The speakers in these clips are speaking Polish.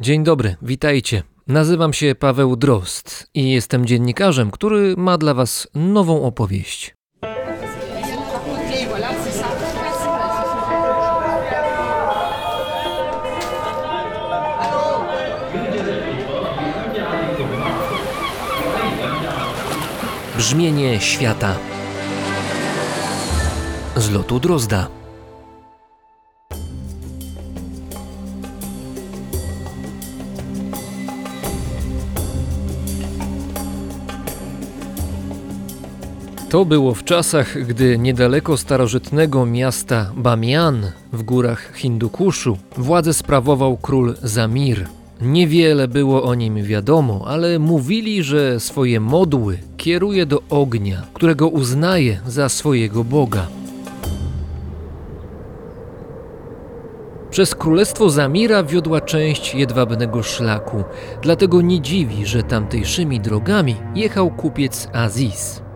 Dzień dobry, witajcie. Nazywam się Paweł Drost i jestem dziennikarzem, który ma dla Was nową opowieść. Brzmienie świata z lotu Drozda. To było w czasach, gdy niedaleko starożytnego miasta Bamian w górach Hindukuszu władzę sprawował król Zamir. Niewiele było o nim wiadomo, ale mówili, że swoje modły kieruje do ognia, którego uznaje za swojego boga. Przez królestwo Zamira wiodła część jedwabnego szlaku, dlatego nie dziwi, że tamtejszymi drogami jechał kupiec Aziz.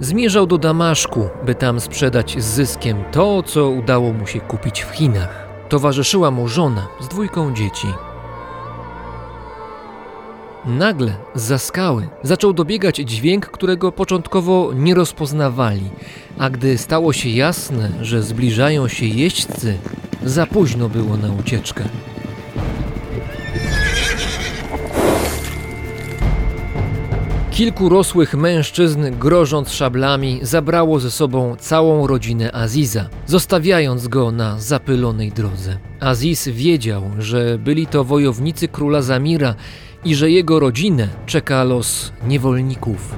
Zmierzał do Damaszku, by tam sprzedać z zyskiem to, co udało mu się kupić w Chinach. Towarzyszyła mu żona z dwójką dzieci. Nagle za skały zaczął dobiegać dźwięk, którego początkowo nie rozpoznawali, a gdy stało się jasne, że zbliżają się jeźdźcy, za późno było na ucieczkę. Kilku rosłych mężczyzn, grożąc szablami, zabrało ze sobą całą rodzinę Aziza, zostawiając go na zapylonej drodze. Aziz wiedział, że byli to wojownicy króla Zamira i że jego rodzinę czeka los niewolników.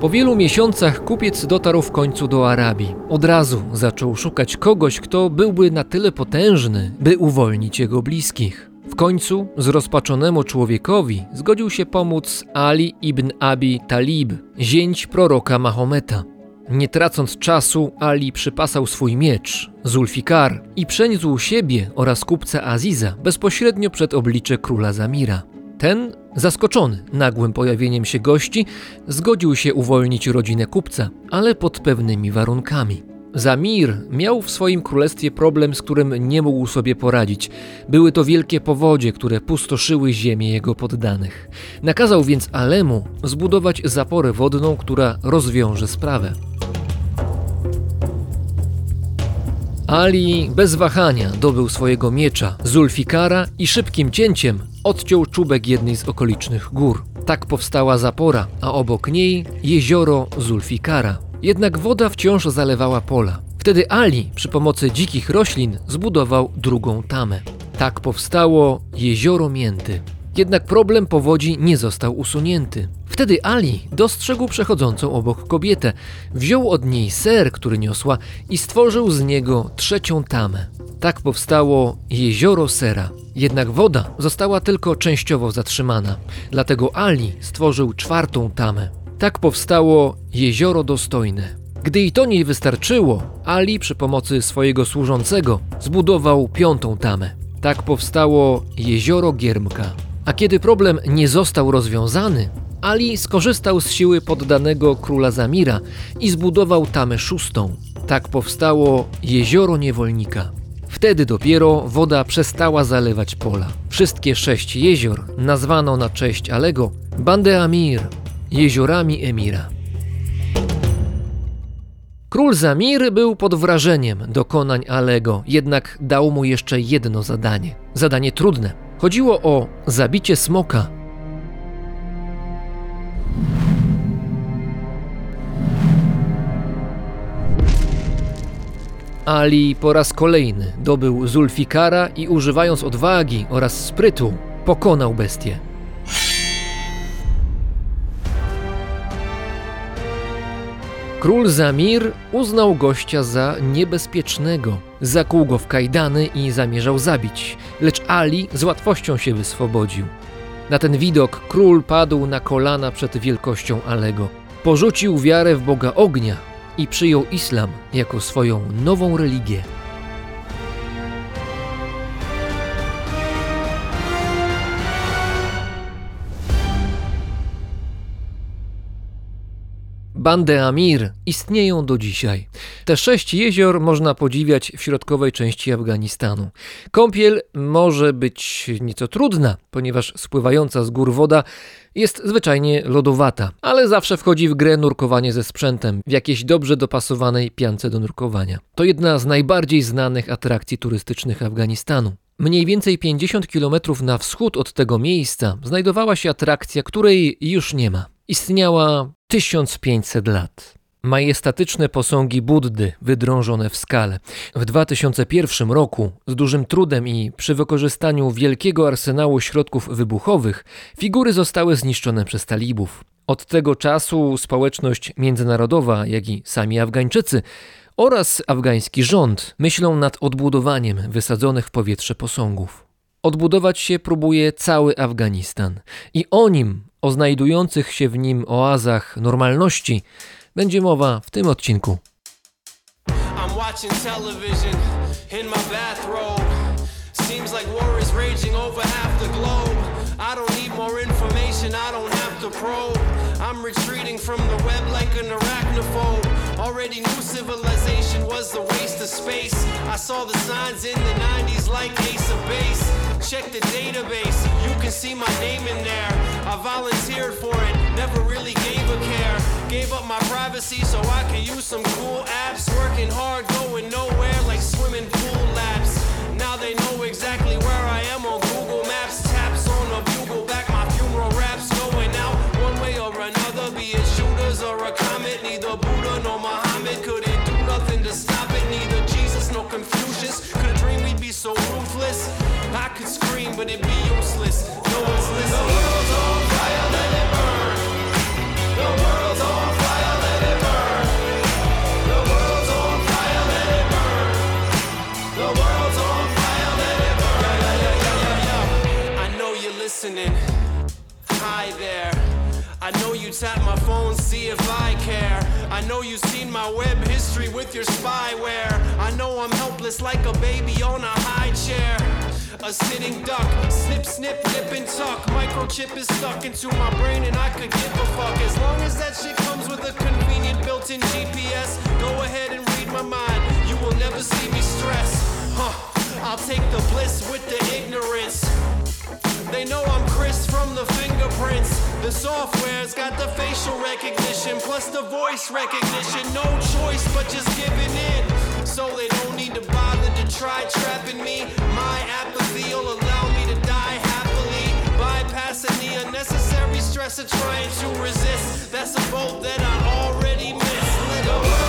Po wielu miesiącach kupiec dotarł w końcu do Arabii. Od razu zaczął szukać kogoś, kto byłby na tyle potężny, by uwolnić jego bliskich. W końcu zrozpaczonemu człowiekowi zgodził się pomóc Ali ibn Abi Talib, zięć proroka Mahometa. Nie tracąc czasu, Ali przypasał swój miecz, Zulfikar, i przeniósł siebie oraz kupca Aziza bezpośrednio przed oblicze króla Zamira. Ten, zaskoczony nagłym pojawieniem się gości, zgodził się uwolnić rodzinę kupca, ale pod pewnymi warunkami. Zamir miał w swoim królestwie problem, z którym nie mógł sobie poradzić. Były to wielkie powodzie, które pustoszyły ziemię jego poddanych. Nakazał więc Alemu zbudować zaporę wodną, która rozwiąże sprawę. Ali bez wahania dobył swojego miecza, Zulfikara i szybkim cięciem odciął czubek jednej z okolicznych gór. Tak powstała zapora, a obok niej jezioro Zulfikara. Jednak woda wciąż zalewała pola. Wtedy Ali przy pomocy dzikich roślin zbudował drugą tamę. Tak powstało jezioro Mięty. Jednak problem powodzi nie został usunięty. Wtedy Ali dostrzegł przechodzącą obok kobietę, wziął od niej ser, który niosła i stworzył z niego trzecią tamę. Tak powstało jezioro sera. Jednak woda została tylko częściowo zatrzymana, dlatego Ali stworzył czwartą tamę. Tak powstało jezioro dostojne. Gdy i to nie wystarczyło, Ali przy pomocy swojego służącego zbudował piątą tamę. Tak powstało jezioro Giermka. A kiedy problem nie został rozwiązany, Ali skorzystał z siły poddanego króla Zamira i zbudował tamę szóstą. Tak powstało jezioro niewolnika. Wtedy dopiero woda przestała zalewać pola. Wszystkie sześć jezior nazwano na cześć Alego Bande Amir, jeziorami Emira. Król Zamir był pod wrażeniem dokonań Alego, jednak dał mu jeszcze jedno zadanie. Zadanie trudne. Chodziło o zabicie smoka Ali po raz kolejny dobył Zulfikara i używając odwagi oraz sprytu pokonał bestię. Król Zamir uznał gościa za niebezpiecznego. Zakuł go w kajdany i zamierzał zabić, lecz Ali z łatwością się wyswobodził. Na ten widok król padł na kolana przed wielkością Alego. Porzucił wiarę w Boga ognia i przyjął islam jako swoją nową religię. Bandy Amir istnieją do dzisiaj. Te sześć jezior można podziwiać w środkowej części Afganistanu. Kąpiel może być nieco trudna, ponieważ spływająca z gór woda jest zwyczajnie lodowata, ale zawsze wchodzi w grę nurkowanie ze sprzętem w jakiejś dobrze dopasowanej piance do nurkowania. To jedna z najbardziej znanych atrakcji turystycznych Afganistanu. Mniej więcej 50 km na wschód od tego miejsca znajdowała się atrakcja, której już nie ma. Istniała 1500 lat. Majestatyczne posągi Buddy wydrążone w skale. W 2001 roku, z dużym trudem i przy wykorzystaniu wielkiego arsenału środków wybuchowych, figury zostały zniszczone przez talibów. Od tego czasu społeczność międzynarodowa, jak i sami Afgańczycy oraz afgański rząd myślą nad odbudowaniem wysadzonych w powietrze posągów. Odbudować się próbuje cały Afganistan i o nim, o znajdujących się w nim oazach normalności, będzie mowa w tym odcinku. I'm retreating from the web like an arachnophobe. Already knew civilization was a waste of space. I saw the signs in the 90s like Ace of Base. Check the database, you can see my name in there. I volunteered for it, never really gave a care. Gave up my privacy so I could use some cool apps. Working hard, going nowhere like swimming pool laps. Now they know exactly where I am on but it'd be useless. No one's listening. The world's on fire, let it burn. The world's on fire, let it burn. The world's on fire, let it burn. The world's on fire, let it burn. Yeah, yeah, yeah, yeah, yeah. I know you're listening. Hi there. I know you tap my phone, see if I care. I know you've seen my web history with your spyware. I know I'm helpless like a baby on a high chair. A sitting duck, snip, snip, nip and tuck. Microchip is stuck into my brain and I could give a fuck. As long as that shit comes with a convenient built in GPS, go ahead and read my mind. You will never see me stress. Huh, I'll take the bliss with the ignorance. They know I'm Chris from the fingerprints. The software's got the facial recognition plus the voice recognition. No choice but just giving in. So they don't need to bother try trapping me. My apathy will allow me to die happily. Bypassing the unnecessary stress of trying to resist. That's a boat that I already missed. Let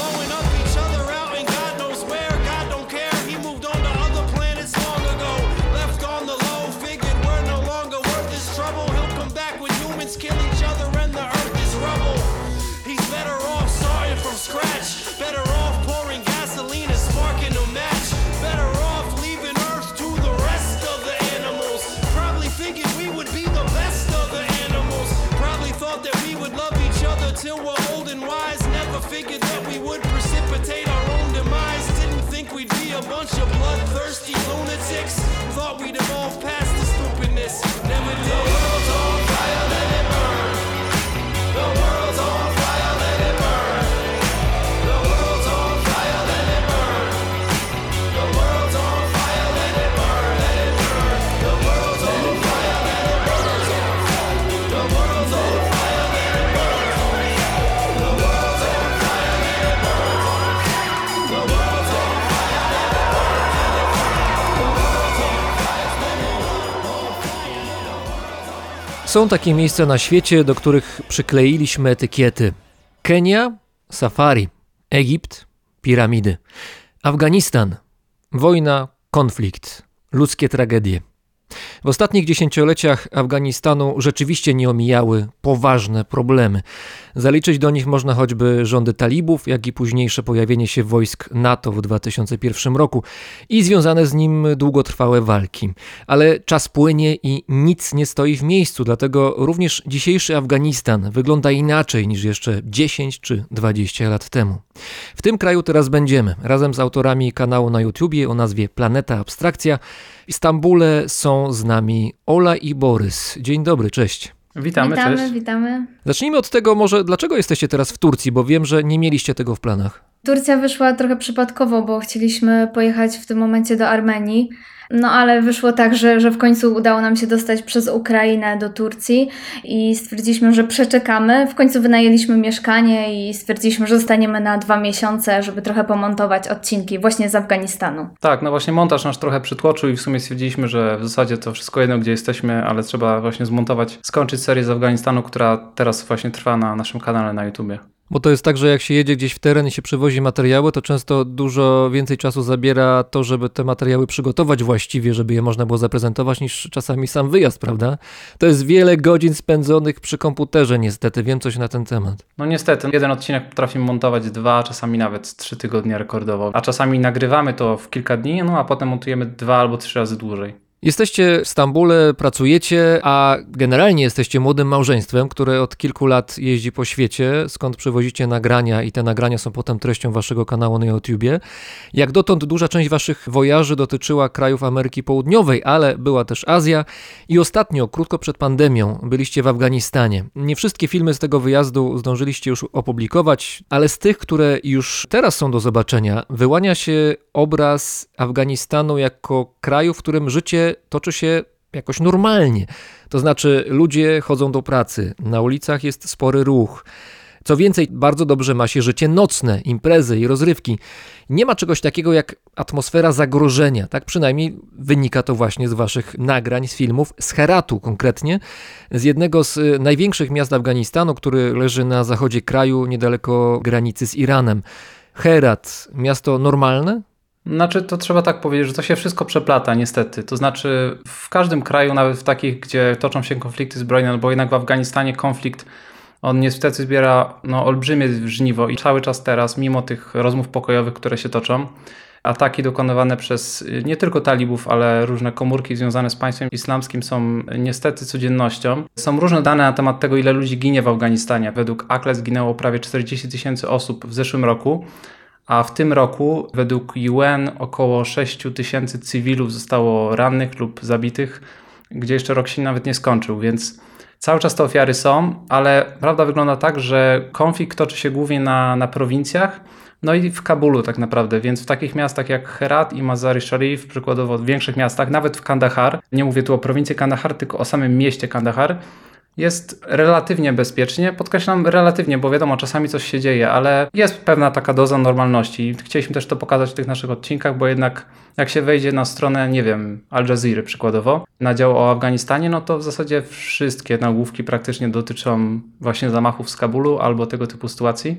blowing up bunch of bloodthirsty lunatics. Thought we'd evolve past Są takie miejsca na świecie, do których przykleiliśmy etykiety. Kenia, safari. Egipt, piramidy. Afganistan, Wojna, konflikt, ludzkie tragedie. W ostatnich dziesięcioleciach Afganistanu rzeczywiście nie omijały poważne problemy. Zaliczyć do nich można choćby rządy talibów, jak i późniejsze pojawienie się wojsk NATO w 2001 roku i związane z nim długotrwałe walki. Ale czas płynie i nic nie stoi w miejscu, dlatego również dzisiejszy Afganistan wygląda inaczej niż jeszcze 10 czy 20 lat temu. W tym kraju teraz będziemy, razem z autorami kanału na YouTubie o nazwie Planeta Abstrakcja. W Stambule są z nami Ola i Borys. Dzień dobry, cześć. Witamy, witamy, cześć. witamy. Zacznijmy od tego może, dlaczego jesteście teraz w Turcji, bo wiem, że nie mieliście tego w planach. Turcja wyszła trochę przypadkowo, bo chcieliśmy pojechać w tym momencie do Armenii. No ale wyszło tak, że, że w końcu udało nam się dostać przez Ukrainę do Turcji i stwierdziliśmy, że przeczekamy. W końcu wynajęliśmy mieszkanie i stwierdziliśmy, że zostaniemy na dwa miesiące, żeby trochę pomontować odcinki właśnie z Afganistanu. Tak, no właśnie montaż nasz trochę przytłoczył i w sumie stwierdziliśmy, że w zasadzie to wszystko jedno, gdzie jesteśmy, ale trzeba właśnie zmontować, skończyć serię z Afganistanu, która teraz właśnie trwa na naszym kanale na YouTubie. Bo to jest tak, że jak się jedzie gdzieś w teren i się przywozi materiały, to często dużo więcej czasu zabiera to, żeby te materiały przygotować właściwie, żeby je można było zaprezentować, niż czasami sam wyjazd, prawda? To jest wiele godzin spędzonych przy komputerze, niestety. Wiem coś na ten temat. No niestety, jeden odcinek potrafimy montować dwa, czasami nawet trzy tygodnie rekordowo, a czasami nagrywamy to w kilka dni, no a potem montujemy dwa albo trzy razy dłużej. Jesteście w Stambule, pracujecie, a generalnie jesteście młodym małżeństwem, które od kilku lat jeździ po świecie, skąd przywozicie nagrania i te nagrania są potem treścią waszego kanału na YouTubie. Jak dotąd duża część waszych wojaży dotyczyła krajów Ameryki Południowej, ale była też Azja i ostatnio, krótko przed pandemią, byliście w Afganistanie. Nie wszystkie filmy z tego wyjazdu zdążyliście już opublikować, ale z tych, które już teraz są do zobaczenia, wyłania się obraz Afganistanu jako kraju, w którym życie toczy się jakoś normalnie. To znaczy, ludzie chodzą do pracy, na ulicach jest spory ruch. Co więcej, bardzo dobrze ma się życie nocne, imprezy i rozrywki. Nie ma czegoś takiego jak atmosfera zagrożenia. Tak przynajmniej wynika to właśnie z waszych nagrań, z filmów, z Heratu konkretnie, z jednego z największych miast Afganistanu, który leży na zachodzie kraju, niedaleko granicy z Iranem. Herat, miasto normalne? Znaczy, to trzeba tak powiedzieć, że to się wszystko przeplata, niestety. To znaczy, w każdym kraju, nawet w takich, gdzie toczą się konflikty zbrojne, no bo jednak w Afganistanie konflikt, on niestety zbiera no, olbrzymie żniwo i cały czas teraz, mimo tych rozmów pokojowych, które się toczą, ataki dokonywane przez nie tylko talibów, ale różne komórki związane z państwem islamskim są niestety codziennością. Są różne dane na temat tego, ile ludzi ginie w Afganistanie. Według ACLE zginęło prawie 40 tysięcy osób w zeszłym roku a w tym roku według UN około 6 tysięcy cywilów zostało rannych lub zabitych, gdzie jeszcze rok się nawet nie skończył, więc cały czas te ofiary są, ale prawda wygląda tak, że konflikt toczy się głównie na, na prowincjach, no i w Kabulu tak naprawdę, więc w takich miastach jak Herat i Mazar-i Sharif, przykładowo w większych miastach, nawet w Kandahar, nie mówię tu o prowincji Kandahar, tylko o samym mieście Kandahar, jest relatywnie bezpiecznie. Podkreślam relatywnie, bo wiadomo, czasami coś się dzieje, ale jest pewna taka doza normalności. Chcieliśmy też to pokazać w tych naszych odcinkach, bo jednak jak się wejdzie na stronę, nie wiem, Al Jazeera przykładowo, na dział o Afganistanie, no to w zasadzie wszystkie nagłówki praktycznie dotyczą właśnie zamachów z Kabulu albo tego typu sytuacji.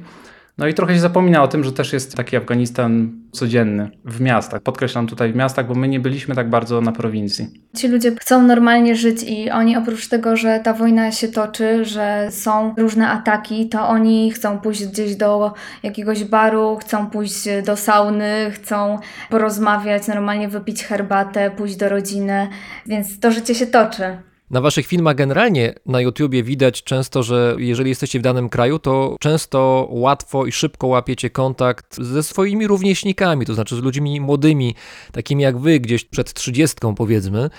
No i trochę się zapomina o tym, że też jest taki Afganistan codzienny w miastach. Podkreślam tutaj w miastach, bo my nie byliśmy tak bardzo na prowincji. Ci ludzie chcą normalnie żyć i oni oprócz tego, że ta wojna się toczy, że są różne ataki, to oni chcą pójść gdzieś do jakiegoś baru, chcą pójść do sauny, chcą porozmawiać, normalnie wypić herbatę, pójść do rodziny, więc to życie się toczy. Na waszych filmach generalnie na YouTubie widać często, że jeżeli jesteście w danym kraju, to często łatwo i szybko łapiecie kontakt ze swoimi rówieśnikami, to znaczy z ludźmi młodymi, takimi jak wy, gdzieś przed trzydziestką powiedzmy,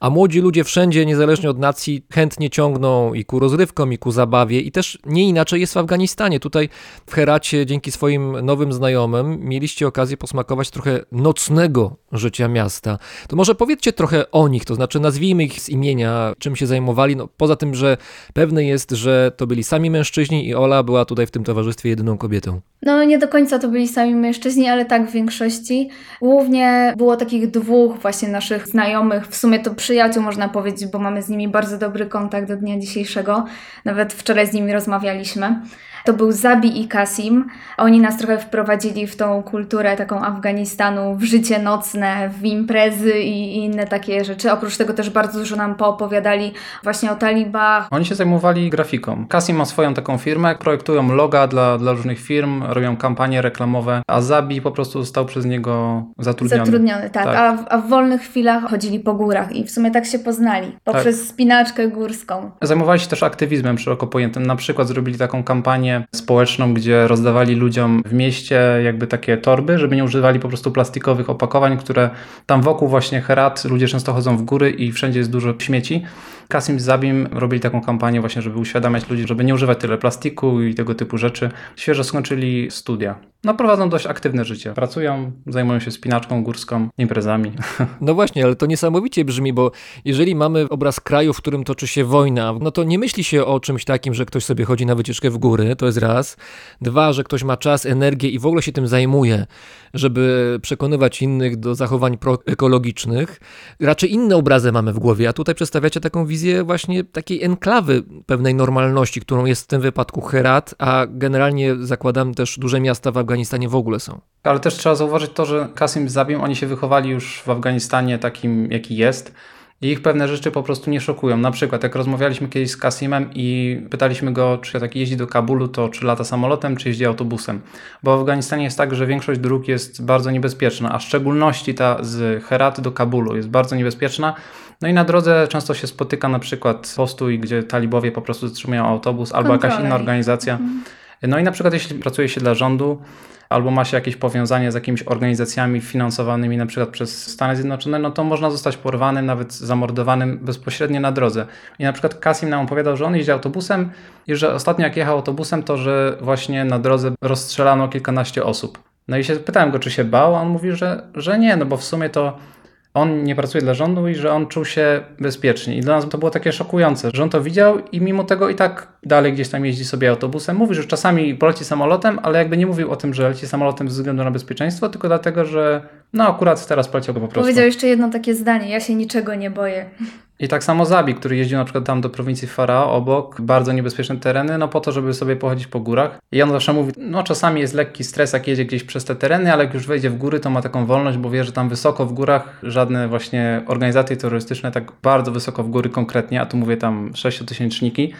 a młodzi ludzie wszędzie, niezależnie od nacji, chętnie ciągną i ku rozrywkom, i ku zabawie i też nie inaczej jest w Afganistanie. Tutaj w Heracie dzięki swoim nowym znajomym mieliście okazję posmakować trochę nocnego życia miasta. To może powiedzcie trochę o nich, to znaczy nazwijmy ich z imienia, czym się zajmowali. No, poza tym, że pewne jest, że to byli sami mężczyźni i Ola była tutaj w tym towarzystwie jedyną kobietą. No nie do końca to byli sami mężczyźni, ale tak w większości. Głównie było takich dwóch właśnie naszych znajomych, w sumie to przyjaciół można powiedzieć, bo mamy z nimi bardzo dobry kontakt do dnia dzisiejszego. Nawet wczoraj z nimi rozmawialiśmy. To był Zabi i Kasim. Oni nas trochę wprowadzili w tą kulturę taką Afganistanu, w życie nocne, w imprezy i inne takie rzeczy. Oprócz tego też bardzo dużo nam poopowiadali właśnie o talibach. Oni się zajmowali grafiką. Kasim ma swoją taką firmę, projektują loga dla, dla różnych firm, robią kampanie reklamowe, a Zabi po prostu został przez niego zatrudniony. Zatrudniony, tak. Tak. A, w- a w wolnych chwilach chodzili po górach i w sumie tak się poznali. Poprzez spinaczkę górską. Zajmowali się też aktywizmem szeroko pojętym. Na przykład zrobili taką kampanię społeczną, gdzie rozdawali ludziom w mieście jakby takie torby, żeby nie używali po prostu plastikowych opakowań, które tam wokół właśnie Herat ludzie często chodzą w góry i wszędzie jest dużo śmieci. Kasim Zabim robili taką kampanię właśnie, żeby uświadamiać ludzi, żeby nie używać tyle plastiku i tego typu rzeczy. Świeżo skończyli studia. No prowadzą dość aktywne życie. Pracują, zajmują się spinaczką górską, imprezami. No właśnie, ale to niesamowicie brzmi, bo jeżeli mamy obraz kraju, w którym toczy się wojna, no to nie myśli się o czymś takim, że ktoś sobie chodzi na wycieczkę w góry, to jest raz. Dwa, że ktoś ma czas, energię i w ogóle się tym zajmuje, żeby przekonywać innych do zachowań proekologicznych. Raczej inne obrazy mamy w głowie, a tutaj przedstawiacie taką wizję właśnie takiej enklawy pewnej normalności, którą jest w tym wypadku Herat, a generalnie zakładam też duże miasta w Afganistanie w ogóle są. Ale też trzeba zauważyć to, że Kasim z Zabim, oni się wychowali już w Afganistanie takim, jaki jest. I ich pewne rzeczy po prostu nie szokują. Na przykład, jak rozmawialiśmy kiedyś z Kasimem i pytaliśmy go, czy jak jeździ do Kabulu, to czy lata samolotem, czy jeździ autobusem. Bo w Afganistanie jest tak, że większość dróg jest bardzo niebezpieczna, a w szczególności ta z Herat do Kabulu jest bardzo niebezpieczna. No i na drodze często się spotyka na przykład postój, gdzie talibowie po prostu zatrzymują autobus albo jakaś Kontrole. inna organizacja. No i na przykład jeśli pracuje się dla rządu, albo ma się jakieś powiązanie z jakimiś organizacjami finansowanymi na przykład przez Stany Zjednoczone, no to można zostać porwanym, nawet zamordowanym bezpośrednio na drodze. I na przykład Kasim nam opowiadał, że on jeździ autobusem i że ostatnio jak jechał autobusem, to że właśnie na drodze rozstrzelano kilkanaście osób. No i się pytałem go, czy się bał, a on mówi, że, że nie, no bo w sumie to on nie pracuje dla rządu i że on czuł się bezpiecznie. I dla nas to było takie szokujące, on to widział i mimo tego i tak dalej gdzieś tam jeździ sobie autobusem. Mówi, że czasami poleci samolotem, ale jakby nie mówił o tym, że leci samolotem ze względu na bezpieczeństwo, tylko dlatego, że no akurat teraz poleciał go po prostu. Powiedział jeszcze jedno takie zdanie: Ja się niczego nie boję. I tak samo Zabi, który jeździł na przykład tam do prowincji Farao obok, bardzo niebezpieczne tereny, no po to, żeby sobie pochodzić po górach. I on zawsze mówi, no czasami jest lekki stres, jak jedzie gdzieś przez te tereny, ale jak już wejdzie w góry, to ma taką wolność, bo wie, że tam wysoko w górach żadne właśnie organizacje terrorystyczne tak bardzo wysoko w góry konkretnie, a tu mówię tam sześciotysięczniki,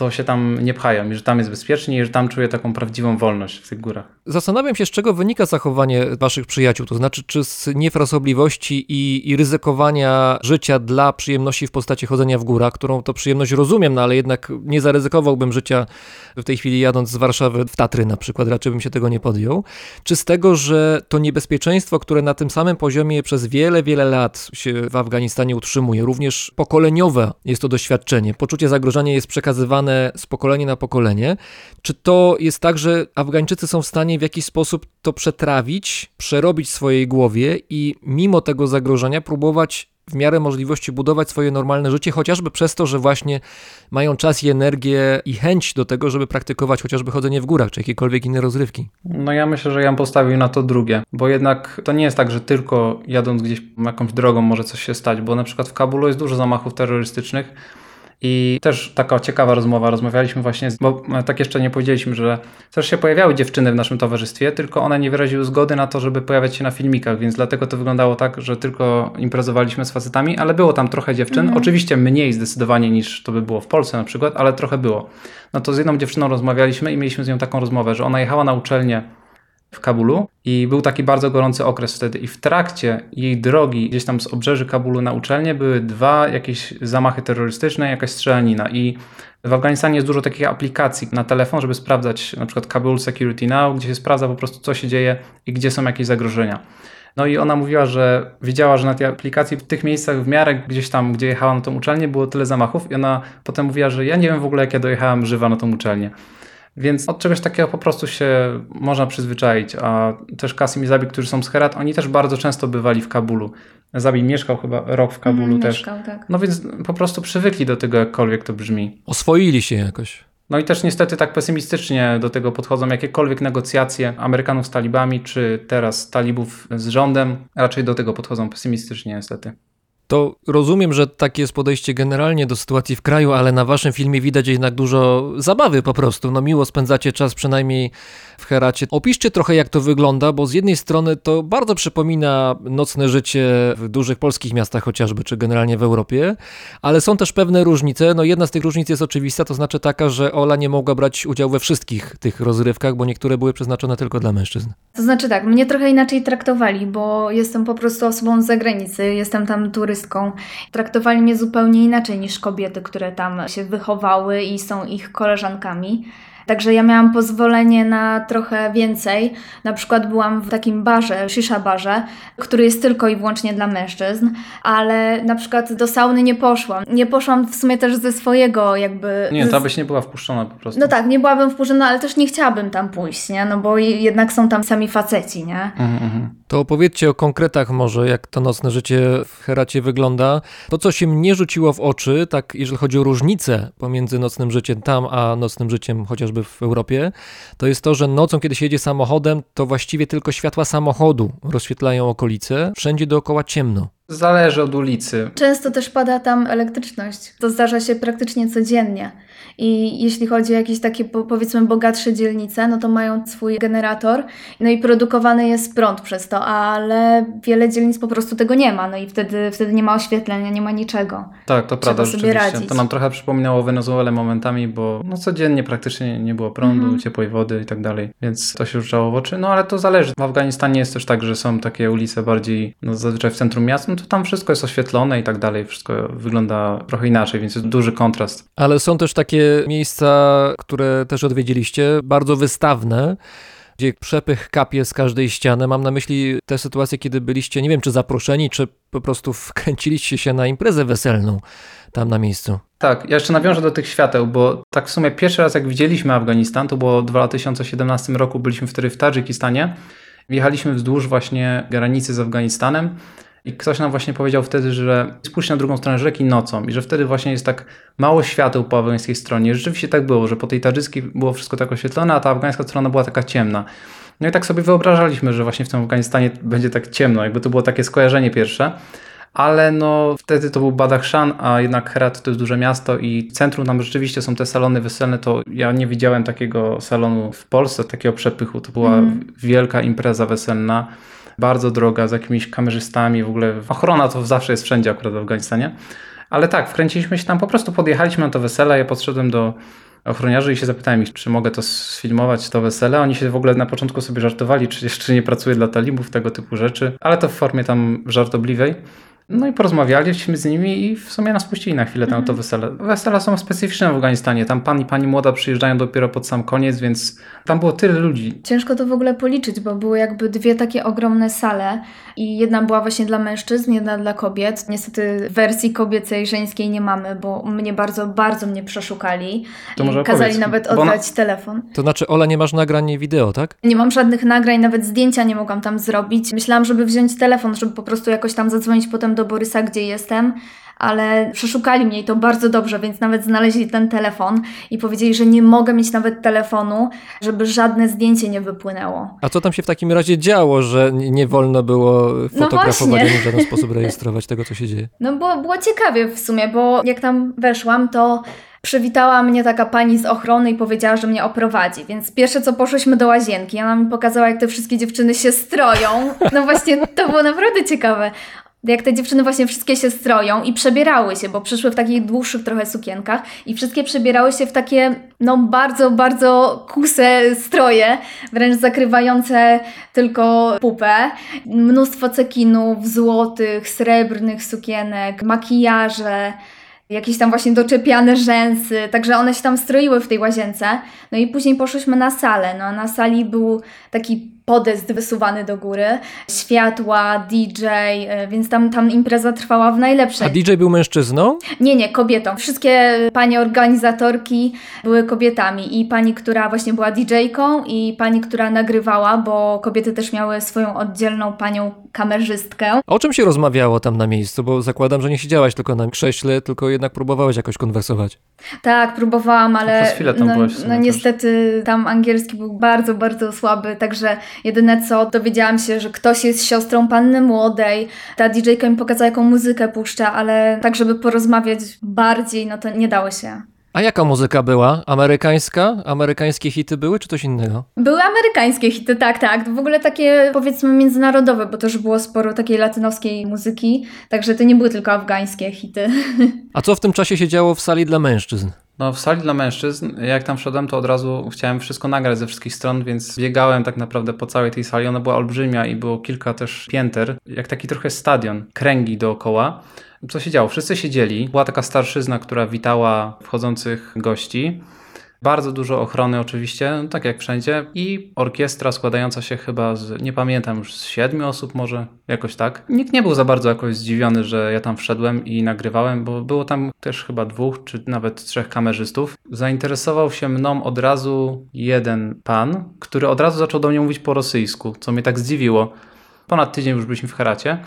to się tam nie pchają i że tam jest bezpiecznie i że tam czuje taką prawdziwą wolność w tych górach. Zastanawiam się, z czego wynika zachowanie waszych przyjaciół, to znaczy czy z niefrasobliwości i, i ryzykowania życia dla przyjemności w postaci chodzenia w górach, którą to przyjemność rozumiem, no ale jednak nie zaryzykowałbym życia w tej chwili jadąc z Warszawy w Tatry na przykład, raczej bym się tego nie podjął, czy z tego, że to niebezpieczeństwo, które na tym samym poziomie przez wiele, wiele lat się w Afganistanie utrzymuje, również pokoleniowe jest to doświadczenie, poczucie zagrożenia jest przekazywane z pokolenia na pokolenie, czy to jest tak, że Afgańczycy są w stanie w jakiś sposób to przetrawić, przerobić w swojej głowie i mimo tego zagrożenia próbować w miarę możliwości budować swoje normalne życie, chociażby przez to, że właśnie mają czas i energię i chęć do tego, żeby praktykować chociażby chodzenie w górach, czy jakiekolwiek inne rozrywki. No ja myślę, że ja bym postawił na to drugie, bo jednak to nie jest tak, że tylko jadąc gdzieś jakąś drogą może coś się stać, bo na przykład w Kabulu jest dużo zamachów terrorystycznych i też taka ciekawa rozmowa, rozmawialiśmy właśnie, z, bo tak jeszcze nie powiedzieliśmy, że też się pojawiały dziewczyny w naszym towarzystwie, tylko one nie wyraziły zgody na to, żeby pojawiać się na filmikach, więc dlatego to wyglądało tak, że tylko imprezowaliśmy z facetami, ale było tam trochę dziewczyn, oczywiście mniej zdecydowanie niż to by było w Polsce na przykład, ale trochę było. No to z jedną dziewczyną rozmawialiśmy i mieliśmy z nią taką rozmowę, że ona jechała na uczelnię w Kabulu i był taki bardzo gorący okres wtedy i w trakcie jej drogi gdzieś tam z obrzeży Kabulu na uczelnię były dwa jakieś zamachy terrorystyczne, jakaś strzelanina i w Afganistanie jest dużo takich aplikacji na telefon, żeby sprawdzać na przykład Kabul Security Now, gdzie się sprawdza po prostu co się dzieje i gdzie są jakieś zagrożenia. No i ona mówiła, że widziała, że na tej aplikacji w tych miejscach w miarę gdzieś tam, gdzie jechała na tą uczelnię było tyle zamachów i ona potem mówiła, że ja nie wiem w ogóle jak ja dojechałam żywa na tą uczelnię. Więc od czegoś takiego po prostu się można przyzwyczaić. A też Kasim i Zabi, którzy są z Herat, oni też bardzo często bywali w Kabulu. Zabi mieszkał chyba rok w Kabulu Mhm, też. mieszkał, tak. No więc po prostu przywykli do tego, jakkolwiek to brzmi. Oswoili się jakoś. No i też niestety tak pesymistycznie do tego podchodzą jakiekolwiek negocjacje Amerykanów z talibami, czy teraz talibów z rządem. Raczej do tego podchodzą pesymistycznie niestety. To rozumiem, że takie jest podejście generalnie do sytuacji w kraju, ale na waszym filmie widać jednak dużo zabawy po prostu. No miło spędzacie czas przynajmniej w Heracie. Opiszcie trochę jak to wygląda, bo z jednej strony to bardzo przypomina nocne życie w dużych polskich miastach chociażby, czy generalnie w Europie, ale są też pewne różnice. No jedna z tych różnic jest oczywista, to znaczy taka, że Ola nie mogła brać udziału we wszystkich tych rozrywkach, bo niektóre były przeznaczone tylko dla mężczyzn. To znaczy tak, mnie trochę inaczej traktowali, bo jestem po prostu osobą z zagranicy, jestem tam turystką. Traktowali mnie zupełnie inaczej niż kobiety, które tam się wychowały i są ich koleżankami. Także ja miałam pozwolenie na trochę więcej. Na przykład byłam w takim barze, shisha barze, który jest tylko i wyłącznie dla mężczyzn, ale na przykład do sauny nie poszłam. Nie poszłam w sumie też ze swojego jakby... Nie, ta byś nie była wpuszczona po prostu. No tak, nie byłabym wpuszczona, ale też nie chciałabym tam pójść, nie? No bo je- jednak są tam sami faceci, nie? Mhm, mhm. To opowiedzcie o konkretach może, jak to nocne życie w Heracie wygląda. To, co się mnie rzuciło w oczy, tak jeżeli chodzi o różnicę pomiędzy nocnym życiem tam, a nocnym życiem chociażby w Europie, to jest to, że nocą, kiedy się jedzie samochodem, to właściwie tylko światła samochodu rozświetlają okolice. Wszędzie dookoła ciemno. Zależy od ulicy. Często też pada tam elektryczność. To zdarza się praktycznie codziennie. I jeśli chodzi o jakieś takie po- powiedzmy bogatsze dzielnice, no to mają swój generator, no i produkowany jest prąd przez to, ale wiele dzielnic po prostu tego nie ma, no i wtedy, wtedy nie ma oświetlenia, nie ma niczego. Tak, to prawda sobie rzeczywiście. radzić. To nam trochę przypominało Wenezuelę momentami, bo no codziennie praktycznie nie było prądu, Mhm. ciepłej wody i tak dalej, więc to się rzucało w oczy. No ale to zależy. W Afganistanie jest też tak, że są takie ulice bardziej, no zazwyczaj w centrum miasta, no to tam wszystko jest oświetlone i tak dalej, wszystko wygląda trochę inaczej, więc jest duży kontrast. Ale są też takie miejsca, które też odwiedziliście, bardzo wystawne, gdzie przepych kapie z każdej ściany. Mam na myśli te sytuacje, kiedy byliście, nie wiem, czy zaproszeni, czy po prostu wkręciliście się na imprezę weselną tam na miejscu. Tak, ja jeszcze nawiążę do tych świateł, bo tak w sumie pierwszy raz jak widzieliśmy Afganistan, to było w 2017 roku, byliśmy wtedy w Tadżykistanie. Wjechaliśmy wzdłuż właśnie granicy z Afganistanem i ktoś nam właśnie powiedział wtedy, że spójrz na drugą stronę rzeki nocą i że wtedy właśnie jest tak mało świateł po afgańskiej stronie. Rzeczywiście tak było, że po tej tadżyckiej było wszystko tak oświetlone, a ta afgańska strona była taka ciemna. No i tak sobie wyobrażaliśmy, że właśnie w tym Afganistanie będzie tak ciemno, jakby to było takie skojarzenie pierwsze. Ale no wtedy to był Badakhshan, a jednak Herat to jest duże miasto i centrum tam rzeczywiście są te salony weselne, to ja nie widziałem takiego salonu w Polsce, takiego przepychu. To była Mhm. wielka impreza weselna, bardzo droga, z jakimiś kamerzystami, w ogóle ochrona to zawsze jest wszędzie akurat w Afganistanie. Ale tak, wkręciliśmy się tam, po prostu podjechaliśmy na to wesele, ja podszedłem do ochroniarzy i się zapytałem ich, czy mogę to sfilmować, to wesele. Oni się w ogóle na początku sobie żartowali, czy jeszcze nie pracuję dla talibów, tego typu rzeczy, ale to w formie tam żartobliwej. No i porozmawialiśmy z nimi i w sumie nas puścili na chwilę tam na to wesele. Wesela są specyficzne w Afganistanie. Tam pan i pani młoda przyjeżdżają dopiero pod sam koniec, więc tam było tyle ludzi. Ciężko to w ogóle policzyć, bo były jakby dwie takie ogromne sale i jedna była właśnie dla mężczyzn, jedna dla kobiet. Niestety wersji kobiecej, żeńskiej nie mamy, bo mnie bardzo, bardzo mnie przeszukali To i może kazali opowiedz, nawet bo ona- oddać telefon. To znaczy, Ola, nie masz nagrań wideo, tak? Nie mam żadnych nagrań, nawet zdjęcia nie mogłam tam zrobić. Myślałam, żeby wziąć telefon, żeby po prostu jakoś tam zadzwonić potem do Borysa, gdzie jestem, ale przeszukali mnie i to bardzo dobrze, więc nawet znaleźli ten telefon i powiedzieli, że nie mogę mieć nawet telefonu, żeby żadne zdjęcie nie wypłynęło. A co tam się w takim razie działo, że nie wolno było fotografować właśnie. ani w żaden sposób rejestrować tego, co się dzieje? No było, było ciekawie w sumie, bo jak tam weszłam, to przywitała mnie taka pani z ochrony i powiedziała, że mnie oprowadzi. Więc pierwsze co poszłyśmy do łazienki, ona mi pokazała, jak te wszystkie dziewczyny się stroją. No właśnie, to było naprawdę ciekawe. Jak te dziewczyny właśnie wszystkie się stroją i przebierały się, bo przyszły w takich dłuższych trochę sukienkach i wszystkie przebierały się w takie, no bardzo, bardzo kuse stroje, wręcz zakrywające tylko pupę. Mnóstwo cekinów, złotych, srebrnych sukienek, makijaże, jakieś tam właśnie doczepiane rzęsy, także one się tam stroiły w tej łazience. No i później poszłyśmy na salę. No a na sali był taki podest wysuwany do góry, światła, DJ, e, więc tam, tam impreza trwała w najlepszej. A DJ był mężczyzną? Nie, nie, kobietą. Wszystkie panie organizatorki były kobietami i pani, która właśnie była DJ-ką i pani, która nagrywała, bo kobiety też miały swoją oddzielną panią kamerzystkę. A o czym się rozmawiało tam na miejscu? Bo zakładam, że nie siedziałaś tylko na krześle, tylko jednak próbowałeś jakoś konwersować? Tak, próbowałam, ale przez chwilę tam no, sumie no też. niestety tam angielski był bardzo, bardzo słaby, także jedyne co, dowiedziałam się, że ktoś jest siostrą panny młodej, ta DJ-ka mi pokazała jaką muzykę puszcza, ale tak żeby porozmawiać bardziej, no to nie dało się. A jaka muzyka była? Amerykańska? Amerykańskie hity były, czy coś innego? Były amerykańskie hity, tak, tak. W ogóle takie powiedzmy międzynarodowe, bo też było sporo takiej latynoskiej muzyki, także to nie były tylko afgańskie hity. A co w tym czasie się działo w sali dla mężczyzn? No, w sali dla mężczyzn, jak tam wszedłem, to od razu chciałem wszystko nagrać ze wszystkich stron, więc biegałem tak naprawdę po całej tej sali. Ona była olbrzymia i było kilka też pięter, jak taki trochę stadion, kręgi dookoła. Co się działo? Wszyscy siedzieli. Była taka starszyzna, która witała wchodzących gości. Bardzo dużo ochrony oczywiście, no tak jak wszędzie. I orkiestra składająca się chyba z, nie pamiętam już, z siedmiu osób może, jakoś tak. Nikt nie był za bardzo jakoś zdziwiony, że ja tam wszedłem i nagrywałem, bo było tam też chyba dwóch, czy nawet trzech kamerzystów. Zainteresował się mną od razu jeden pan, który od razu zaczął do mnie mówić po rosyjsku, co mnie tak zdziwiło. Ponad tydzień już byliśmy w Heracie.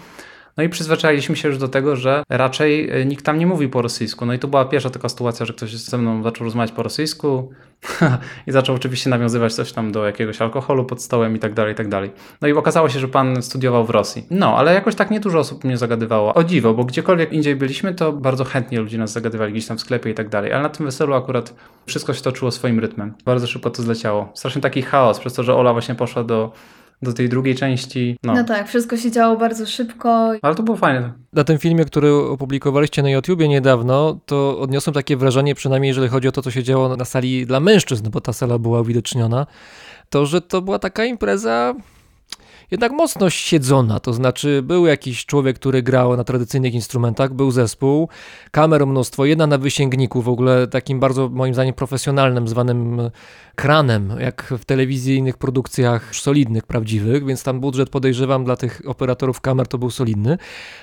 No i przyzwyczailiśmy się już do tego, że raczej e, nikt tam nie mówi po rosyjsku. No i to była pierwsza taka sytuacja, że ktoś ze mną zaczął rozmawiać po rosyjsku i zaczął oczywiście nawiązywać coś tam do jakiegoś alkoholu pod stołem i tak dalej, i tak dalej. No i okazało się, że pan studiował w Rosji. No, ale jakoś tak nie dużo osób mnie zagadywało. O dziwo, bo gdziekolwiek indziej byliśmy, to bardzo chętnie ludzie nas zagadywali gdzieś tam w sklepie i tak dalej. Ale na tym weselu akurat wszystko się toczyło swoim rytmem. Bardzo szybko to zleciało. Strasznie taki chaos, przez to, że Ola właśnie poszła do do tej drugiej części. No. No tak, wszystko się działo bardzo szybko. Ale to było fajne. Na tym filmie, który opublikowaliście na YouTubie niedawno, to odniosłem takie wrażenie, przynajmniej jeżeli chodzi o to, co się działo na sali dla mężczyzn, bo ta sala była uwidoczniona, to że to była taka impreza jednak mocno siedzona, to znaczy był jakiś człowiek, który grał na tradycyjnych instrumentach, był zespół, kamer mnóstwo, jedna na wysięgniku, w ogóle takim bardzo moim zdaniem profesjonalnym, zwanym kranem, jak w telewizyjnych produkcjach solidnych, prawdziwych, więc tam budżet podejrzewam dla tych operatorów kamer to był solidny,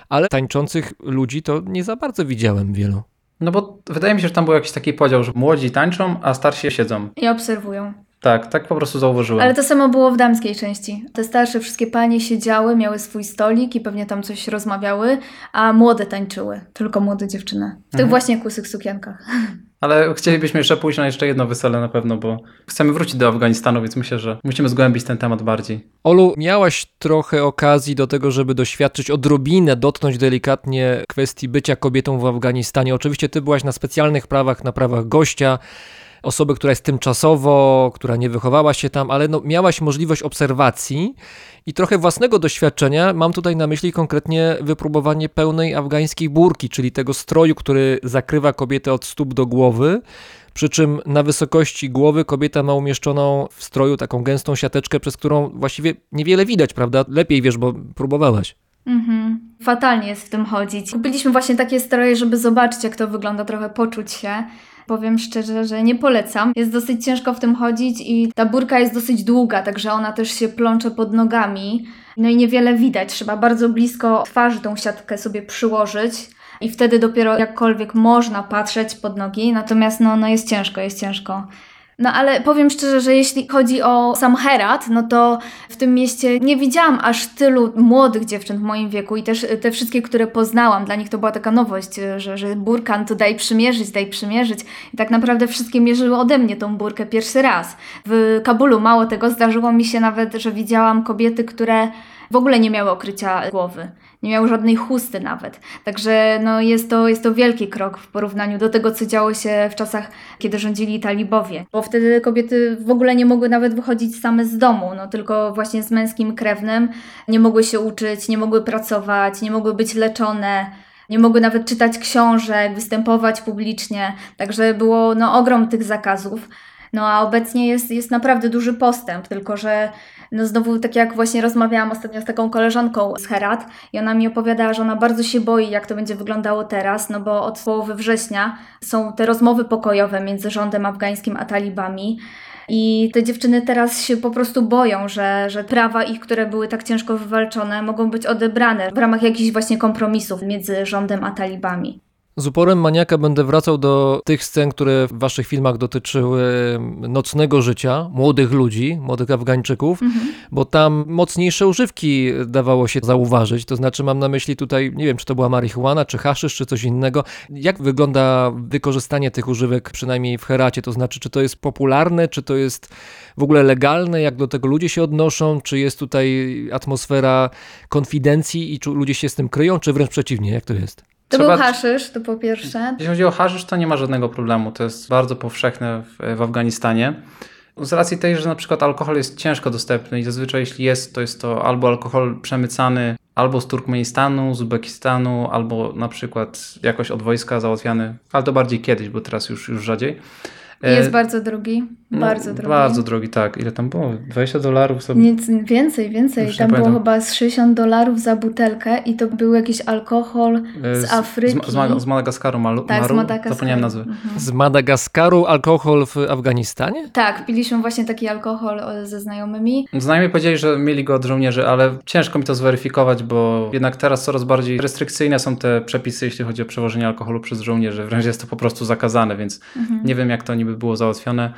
ale tańczących ludzi to nie za bardzo widziałem wielu. No bo wydaje mi się, że tam był jakiś taki podział, że młodzi tańczą, a starsi siedzą. I obserwują. Tak, tak po prostu zauważyłem. Ale to samo było w damskiej części. Te starsze wszystkie panie siedziały, miały swój stolik i pewnie tam coś rozmawiały, a młode tańczyły. Tylko młode dziewczyny. W tych Mhm. właśnie kusych sukienkach. Ale chcielibyśmy jeszcze pójść na jeszcze jedno wesele na pewno, bo chcemy wrócić do Afganistanu, więc myślę, że musimy zgłębić ten temat bardziej. Olu, miałaś trochę okazji do tego, żeby doświadczyć odrobinę, dotknąć delikatnie kwestii bycia kobietą w Afganistanie. Oczywiście ty byłaś na specjalnych prawach, na prawach gościa, osoby, która jest tymczasowo, która nie wychowała się tam, ale no, miałaś możliwość obserwacji i trochę własnego doświadczenia. Mam tutaj na myśli konkretnie wypróbowanie pełnej afgańskiej burki, czyli tego stroju, który zakrywa kobietę od stóp do głowy. Przy czym na wysokości głowy kobieta ma umieszczoną w stroju taką gęstą siateczkę, przez którą właściwie niewiele widać, prawda? Lepiej wiesz, bo próbowałaś. Mhm. Fatalnie jest w tym chodzić. Kupiliśmy właśnie takie stroje, żeby zobaczyć, jak to wygląda, trochę poczuć się. Powiem szczerze, że nie polecam. Jest dosyć ciężko w tym chodzić i ta burka jest dosyć długa, także ona też się plącze pod nogami. No i niewiele widać. Trzeba bardzo blisko twarzy tą siatkę sobie przyłożyć. I wtedy dopiero jakkolwiek można patrzeć pod nogi, natomiast no, no jest ciężko, jest ciężko. No ale powiem szczerze, że jeśli chodzi o sam Herat, no to w tym mieście nie widziałam aż tylu młodych dziewczyn w moim wieku i też te wszystkie, które poznałam, dla nich to była taka nowość, że, że burkan to daj przymierzyć, daj przymierzyć. I tak naprawdę wszystkie mierzyły ode mnie tą burkę pierwszy raz. W Kabulu mało tego zdarzyło mi się nawet, że widziałam kobiety, które w ogóle nie miały okrycia głowy. Nie miały żadnej chusty nawet. Także no, jest, to, jest to wielki krok w porównaniu do tego, co działo się w czasach, kiedy rządzili talibowie. Bo wtedy kobiety w ogóle nie mogły nawet wychodzić same z domu, no, tylko właśnie z męskim krewnym. Nie mogły się uczyć, nie mogły pracować, nie mogły być leczone. Nie mogły nawet czytać książek, występować publicznie. Także było no, ogrom tych zakazów. No a obecnie jest, jest naprawdę duży postęp, tylko że no znowu tak jak właśnie rozmawiałam ostatnio z taką koleżanką z Herat i ona mi opowiadała, że ona bardzo się boi, jak to będzie wyglądało teraz, no bo od połowy września są te rozmowy pokojowe między rządem afgańskim a talibami. I te dziewczyny teraz się po prostu boją, że, że prawa ich, które były tak ciężko wywalczone, mogą być odebrane w ramach jakichś właśnie kompromisów między rządem a talibami. Z uporem maniaka będę wracał do tych scen, które w waszych filmach dotyczyły nocnego życia, młodych ludzi, młodych Afgańczyków, Mhm. bo tam mocniejsze używki dawało się zauważyć. To znaczy mam na myśli tutaj, nie wiem, czy to była marihuana, czy haszysz, czy coś innego. Jak wygląda wykorzystanie tych używek, przynajmniej w Heracie? To znaczy, czy to jest popularne, czy to jest w ogóle legalne? Jak do tego ludzie się odnoszą? Czy jest tutaj atmosfera konfidencji i czy ludzie się z tym kryją, czy wręcz przeciwnie? Jak to jest? To Trzeba- był haszysz, to po pierwsze. Jeśli chodzi o haszysz, to nie ma żadnego problemu. To jest bardzo powszechne w, w Afganistanie. Z racji tej, że na przykład alkohol jest ciężko dostępny i zazwyczaj jeśli jest, to jest to albo alkohol przemycany albo z Turkmenistanu, z Uzbekistanu, albo na przykład jakoś od wojska załatwiany, ale to bardziej kiedyś, bo teraz już, już rzadziej. E, Jest bardzo drogi. no, bardzo drogi. Bardzo drogi, tak. Ile tam było? 20 dolarów sobie. Nic, więcej, więcej. Już Tam było pamiętam. chyba z 60 dolarów za butelkę i to był jakiś alkohol E, z Afryki. Z, z, z Madagaskaru malu, tak, z Maru? Madagaskaru. Zapomniałem nazwy. Mhm. Z Madagaskaru alkohol w Afganistanie? Tak, piliśmy właśnie taki alkohol o, ze znajomymi. Znajomi powiedzieli, że mieli go od żołnierzy, ale ciężko mi to zweryfikować, bo jednak teraz coraz bardziej restrykcyjne są te przepisy, jeśli chodzi o przewożenie alkoholu przez żołnierzy. Wręcz jest to po prostu zakazane, więc Mhm. nie wiem, jak to niby było załatwione.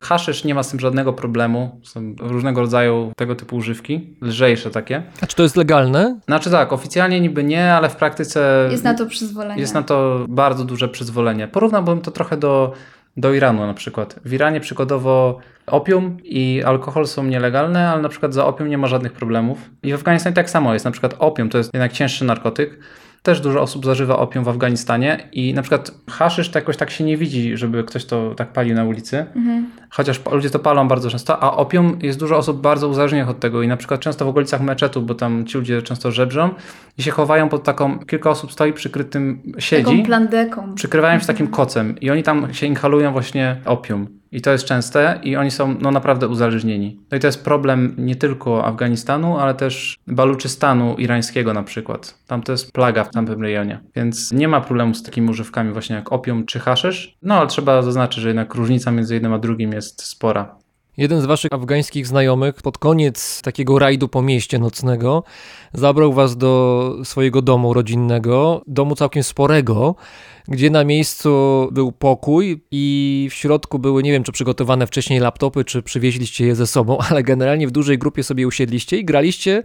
Haszysz nie ma z tym żadnego problemu. Są różnego rodzaju tego typu używki, lżejsze takie. A czy to jest legalne? Znaczy tak, oficjalnie niby nie, ale w praktyce Jest na to przyzwolenie. jest na to bardzo duże przyzwolenie. Porównałbym to trochę do, do Iranu na przykład. W Iranie przykładowo opium i alkohol są nielegalne, ale na przykład za opium nie ma żadnych problemów. I w Afganistanie tak samo jest. Na przykład opium to jest jednak cięższy narkotyk. Też dużo osób zażywa opium w Afganistanie i na przykład haszysz to jakoś tak się nie widzi, żeby ktoś to tak palił na ulicy. Mhm. Chociaż ludzie to palą bardzo często, a opium jest dużo osób bardzo uzależnionych od tego i na przykład często w okolicach meczetów, bo tam ci ludzie często żebrzą i się chowają pod taką, kilka osób stoi przykrytym, siedzi, Taką plandeką. przykrywają się takim kocem i oni tam się inhalują właśnie opium. I to jest częste i oni są no, naprawdę uzależnieni. No i to jest problem nie tylko Afganistanu, ale też Baluczystanu irańskiego na przykład. Tam to jest plaga w tamtym rejonie. Więc nie ma problemu z takimi używkami właśnie jak opium czy haszysz. No ale trzeba zaznaczyć, że jednak różnica między jednym a drugim jest spora. Jeden z waszych afgańskich znajomych pod koniec takiego rajdu po mieście nocnego zabrał was do swojego domu rodzinnego, domu całkiem sporego, gdzie na miejscu był pokój i w środku były, nie wiem czy przygotowane wcześniej laptopy, czy przywieźliście je ze sobą, ale generalnie w dużej grupie sobie usiedliście i graliście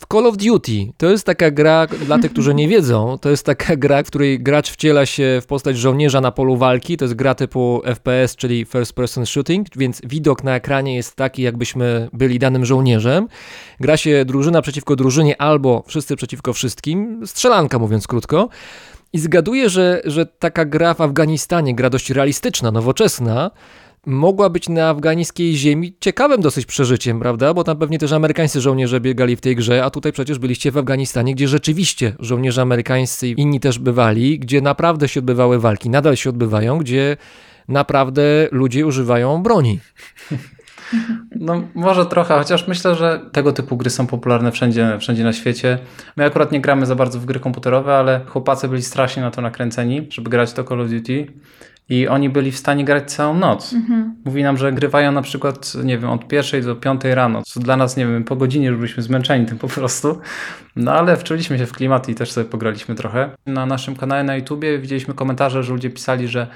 w Call of Duty. To jest taka gra, dla tych, którzy nie wiedzą, to jest taka gra, w której gracz wciela się w postać żołnierza na polu walki. To jest gra typu FPS, czyli First Person Shooting, więc widok na ekranie jest taki, jakbyśmy byli danym żołnierzem. Gra się drużyna przeciwko drużynie albo wszyscy przeciwko wszystkim. Strzelanka, mówiąc krótko. I zgaduję, że, że taka gra w Afganistanie, gra dość realistyczna, nowoczesna, mogła być na afgańskiej ziemi ciekawym dosyć przeżyciem, prawda? Bo tam pewnie też amerykańscy żołnierze biegali w tej grze, a tutaj przecież byliście w Afganistanie, gdzie rzeczywiście żołnierze amerykańscy i inni też bywali, gdzie naprawdę się odbywały walki, nadal się odbywają, gdzie naprawdę ludzie używają broni. No może trochę, chociaż myślę, że tego typu gry są popularne wszędzie, wszędzie na świecie. My akurat nie gramy za bardzo w gry komputerowe, ale chłopacy byli strasznie na to nakręceni, żeby grać to Call of Duty. I oni byli w stanie grać całą noc. Mhm. Mówi nam, że grywają na przykład, nie wiem, od pierwszej do piątej rano, co dla nas, nie wiem, po godzinie już byliśmy zmęczeni tym po prostu. No ale wczuliśmy się w klimat i też sobie pograliśmy trochę. Na naszym kanale na YouTubie widzieliśmy komentarze, że ludzie pisali, że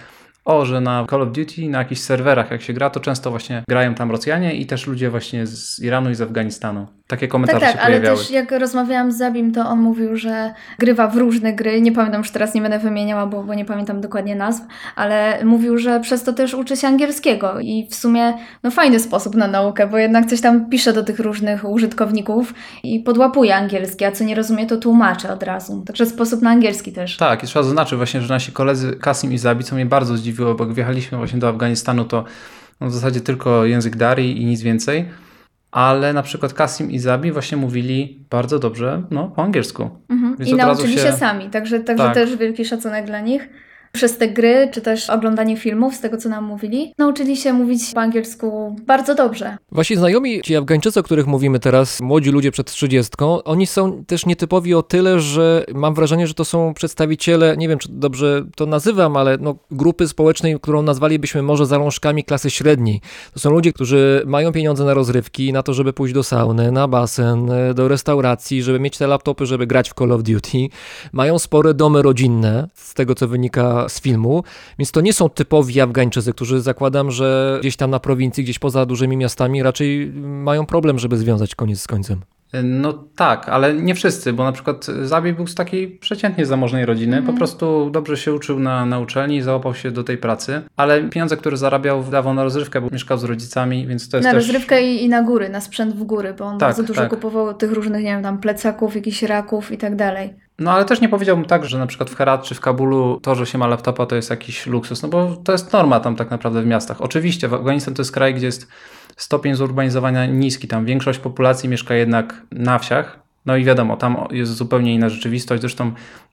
o, że na Call of Duty, na jakichś serwerach jak się gra, to często właśnie grają tam Rosjanie i też ludzie właśnie z Iranu i z Afganistanu. Takie Tak, komentarze tak, się ale pojawiały. też jak rozmawiałam z Zabim, to on mówił, że grywa w różne gry. Nie pamiętam, już teraz nie będę wymieniała, bo, bo nie pamiętam dokładnie nazw, ale mówił, że przez to też uczy się angielskiego i w sumie no fajny sposób na naukę, bo jednak coś tam pisze do tych różnych użytkowników i podłapuje angielski, a co nie rozumie, to tłumaczy od razu. Także sposób na angielski też. Tak, i trzeba zaznaczyć właśnie, że nasi koledzy Kasim i Zabi, co mnie bardzo zdziwiło, bo jak wjechaliśmy właśnie do Afganistanu, to w zasadzie tylko język Dari i nic więcej. Ale na przykład Kasim i Zabi właśnie mówili bardzo dobrze no, po angielsku. Mhm. I nauczyli się... się sami, także, także Tak. też wielki szacunek dla nich. Przez te gry, czy też oglądanie filmów, z tego co nam mówili, nauczyli się mówić po angielsku bardzo dobrze. Wasi znajomi, ci Afgańczycy, o których mówimy teraz, młodzi ludzie przed 30, oni są też nietypowi o tyle, że mam wrażenie, że to są przedstawiciele, nie wiem czy dobrze to nazywam, ale no, grupy społecznej, którą nazwalibyśmy może zalążkami klasy średniej. To są ludzie, którzy mają pieniądze na rozrywki, na to, żeby pójść do sauny, na basen, do restauracji, żeby mieć te laptopy, żeby grać w Call of Duty. Mają spore domy rodzinne, z tego co wynika z filmu, więc to nie są typowi Afgańczycy, którzy zakładam, że gdzieś tam na prowincji, gdzieś poza dużymi miastami raczej mają problem, żeby związać koniec z końcem. No tak, ale nie wszyscy, bo na przykład Zabi był z takiej przeciętnie zamożnej rodziny, Mhm. po prostu dobrze się uczył na, na uczelni i załapał się do tej pracy, ale pieniądze, które zarabiał, wydawał na rozrywkę, bo mieszkał z rodzicami, więc to jest Na też... rozrywkę i, i na góry, na sprzęt w góry, bo on Tak, bardzo dużo tak. kupował tych różnych, nie wiem, tam plecaków, jakichś raków i tak dalej. No ale też nie powiedziałbym tak, że na przykład w Herat czy w Kabulu to, że się ma laptopa to jest jakiś luksus, no bo to jest norma tam tak naprawdę w miastach. Oczywiście Afganistan to jest kraj, gdzie jest stopień zurbanizowania niski, tam większość populacji mieszka jednak na wsiach, no i wiadomo, tam jest zupełnie inna rzeczywistość, zresztą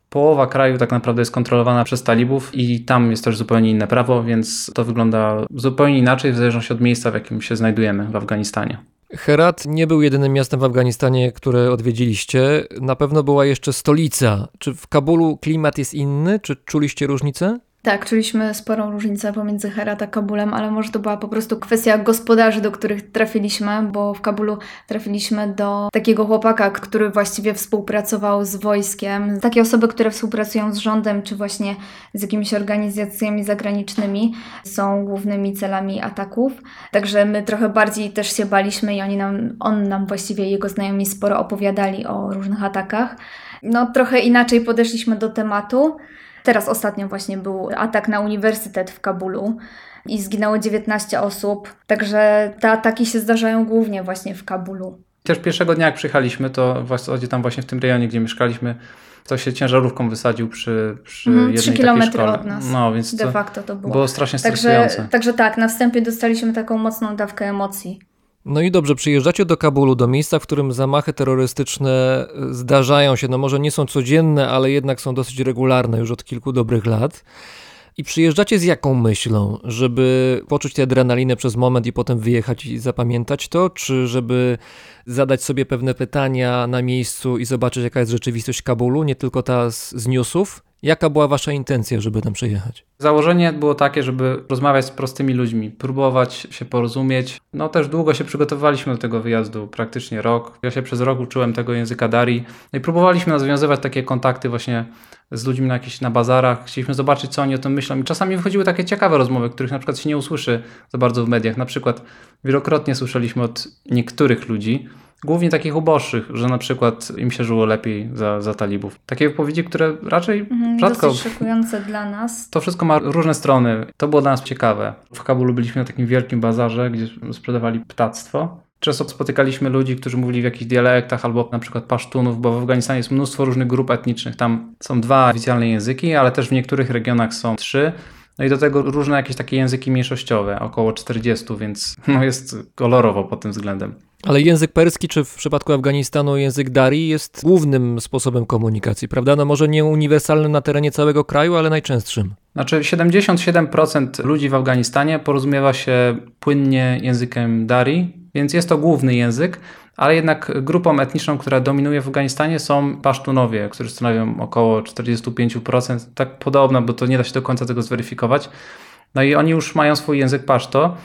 połowa kraju tak naprawdę jest kontrolowana przez talibów i tam jest też zupełnie inne prawo, więc to wygląda zupełnie inaczej w zależności od miejsca, w jakim się znajdujemy w Afganistanie. Herat nie był jedynym miastem w Afganistanie, które odwiedziliście. Na pewno była jeszcze stolica. Czy w Kabulu klimat jest inny? Czy czuliście różnicę? Tak, czuliśmy sporą różnicę pomiędzy Herat a Kabulem, ale może to była po prostu kwestia gospodarzy, do których trafiliśmy, bo w Kabulu trafiliśmy do takiego chłopaka, który właściwie współpracował z wojskiem. Takie osoby, które współpracują z rządem, czy właśnie z jakimiś organizacjami zagranicznymi, są głównymi celami ataków. Także my trochę bardziej też się baliśmy i oni nam, on nam właściwie jego znajomi sporo opowiadali o różnych atakach. No, trochę inaczej podeszliśmy do tematu. Teraz ostatnio właśnie był atak na uniwersytet w Kabulu i zginęło 19 osób, także te ataki się zdarzają głównie właśnie w Kabulu. Też pierwszego dnia jak przyjechaliśmy, to w zasadzie tam właśnie w tym rejonie, gdzie mieszkaliśmy, to się ciężarówką wysadził przy, przy Mhm, jednej trzy takiej kilometry szkole. od nas. No, więc De to facto to było. było strasznie Także, stresujące. także tak, na wstępie dostaliśmy taką mocną dawkę emocji. No i dobrze, przyjeżdżacie do Kabulu, do miejsca, w którym zamachy terrorystyczne e, zdarzają się. No może nie są codzienne, ale jednak są dosyć regularne już od kilku dobrych lat. I przyjeżdżacie z jaką myślą? Żeby poczuć tę adrenalinę przez moment i potem wyjechać i zapamiętać to? Czy żeby zadać sobie pewne pytania na miejscu i zobaczyć, jaka jest rzeczywistość Kabulu, nie tylko ta z, z newsów? Jaka była wasza intencja, żeby tam przyjechać? Założenie było takie, żeby rozmawiać z prostymi ludźmi, próbować się porozumieć. No też długo się przygotowywaliśmy do tego wyjazdu, praktycznie rok. Ja się przez rok uczyłem tego języka Dari. No i próbowaliśmy nawiązywać takie kontakty właśnie z ludźmi na jakichś na bazarach. Chcieliśmy zobaczyć, co oni o tym myślą. I czasami wychodziły takie ciekawe rozmowy, których na przykład się nie usłyszy za bardzo w mediach. Na przykład wielokrotnie słyszeliśmy od niektórych ludzi, głównie takich uboższych, że na przykład im się żyło lepiej za, za talibów. Takie wypowiedzi, które raczej Mhm, rzadko Dosyć szokujące dla nas. to wszystko ma różne strony. To było dla nas ciekawe. W Kabulu byliśmy na takim wielkim bazarze, gdzie sprzedawali ptactwo. Często spotykaliśmy ludzi, którzy mówili w jakichś dialektach albo na przykład pasztunów, bo w Afganistanie jest mnóstwo różnych grup etnicznych. Tam są dwa oficjalne języki, ale też w niektórych regionach są trzy. No i do tego różne jakieś takie języki mniejszościowe, około 40, więc no jest kolorowo pod tym względem. Ale język perski, czy w przypadku Afganistanu język Dari, jest głównym sposobem komunikacji, prawda? No może nie uniwersalny na terenie całego kraju, ale najczęstszym. Znaczy 77% ludzi w Afganistanie porozumiewa się płynnie językiem Dari, więc jest to główny język, ale jednak grupą etniczną, która dominuje w Afganistanie są Pasztunowie, którzy stanowią około 45%, tak podobno, bo to nie da się do końca tego zweryfikować. No i oni już mają swój język paszto.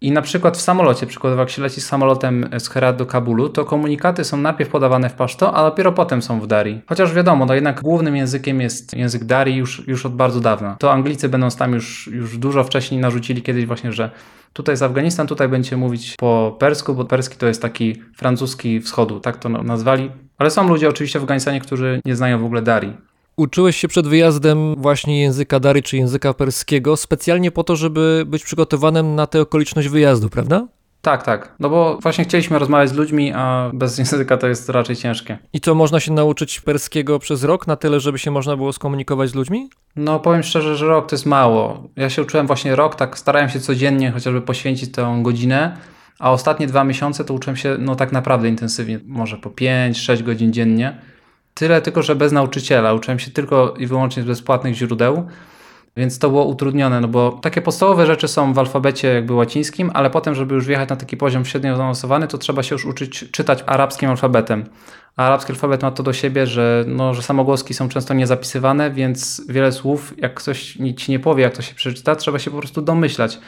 I na przykład w samolocie, przykładowo jak się leci samolotem z Herat do Kabulu, to komunikaty są najpierw podawane w paszto, a dopiero potem są w Dari. Chociaż wiadomo, no jednak głównym językiem jest język Dari już, już od bardzo dawna. To Anglicy będą tam już, już dużo wcześniej narzucili kiedyś właśnie, że tutaj jest Afganistan, tutaj będziecie mówić po persku, bo perski to jest taki francuski wschodu, tak to nazwali. Ale są ludzie oczywiście w Afganistanie, którzy nie znają w ogóle Dari. Uczyłeś się przed wyjazdem właśnie języka Dari czy języka perskiego specjalnie po to, żeby być przygotowanym na tę okoliczność wyjazdu, prawda? Tak, tak. No bo właśnie chcieliśmy rozmawiać z ludźmi, a bez języka to jest raczej ciężkie. I to można się nauczyć perskiego przez rok na tyle, żeby się można było skomunikować z ludźmi? No powiem szczerze, że rok to jest mało. Ja się uczyłem właśnie rok, tak starałem się codziennie chociażby poświęcić tę godzinę, a ostatnie dwa miesiące to uczyłem się no tak naprawdę intensywnie, może po 5-6 godzin dziennie. Tyle tylko, że bez nauczyciela. Uczyłem się tylko i wyłącznie z bezpłatnych źródeł. Więc to było utrudnione, no bo takie podstawowe rzeczy są w alfabecie jakby łacińskim, ale potem, żeby już wjechać na taki poziom średnio zaawansowany, to trzeba się już uczyć czytać arabskim alfabetem. A arabski alfabet ma to do siebie, że, no, że samogłoski są często niezapisywane, więc wiele słów, jak ktoś ci nie powie, jak to się przeczyta, trzeba się po prostu domyślać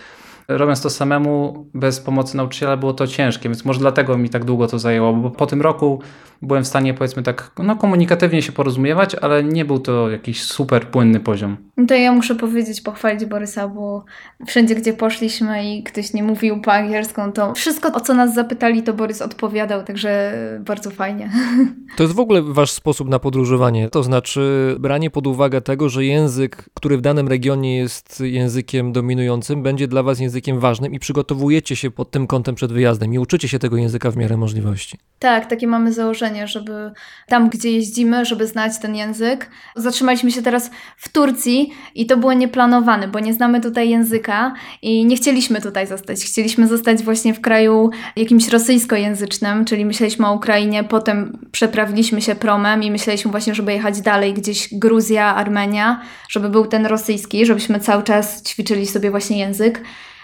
robiąc to samemu, bez pomocy nauczyciela, było to ciężkie, więc może dlatego mi tak długo to zajęło, bo po tym roku byłem w stanie, powiedzmy tak, no komunikatywnie się porozumiewać, ale nie był to jakiś super płynny poziom. No to ja muszę powiedzieć, pochwalić Borysa, bo wszędzie, gdzie poszliśmy i ktoś nie mówił po angielsku, to wszystko, o co nas zapytali, to Borys odpowiadał, także bardzo fajnie. To jest w ogóle wasz sposób na podróżowanie, to znaczy branie pod uwagę tego, że język, który w danym regionie jest językiem dominującym, będzie dla was językiem ważnym i przygotowujecie się pod tym kątem przed wyjazdem i uczycie się tego języka w miarę możliwości. Tak, takie mamy założenie, żeby tam, gdzie jeździmy, żeby znać ten język. Zatrzymaliśmy się teraz w Turcji i to było nieplanowane, bo nie znamy tutaj języka i nie chcieliśmy tutaj zostać. Chcieliśmy zostać właśnie w kraju jakimś rosyjskojęzycznym, czyli myśleliśmy o Ukrainie, potem przeprawiliśmy się promem i myśleliśmy właśnie, żeby jechać dalej, gdzieś Gruzja, Armenia, żeby był ten rosyjski, żebyśmy cały czas ćwiczyli sobie właśnie język.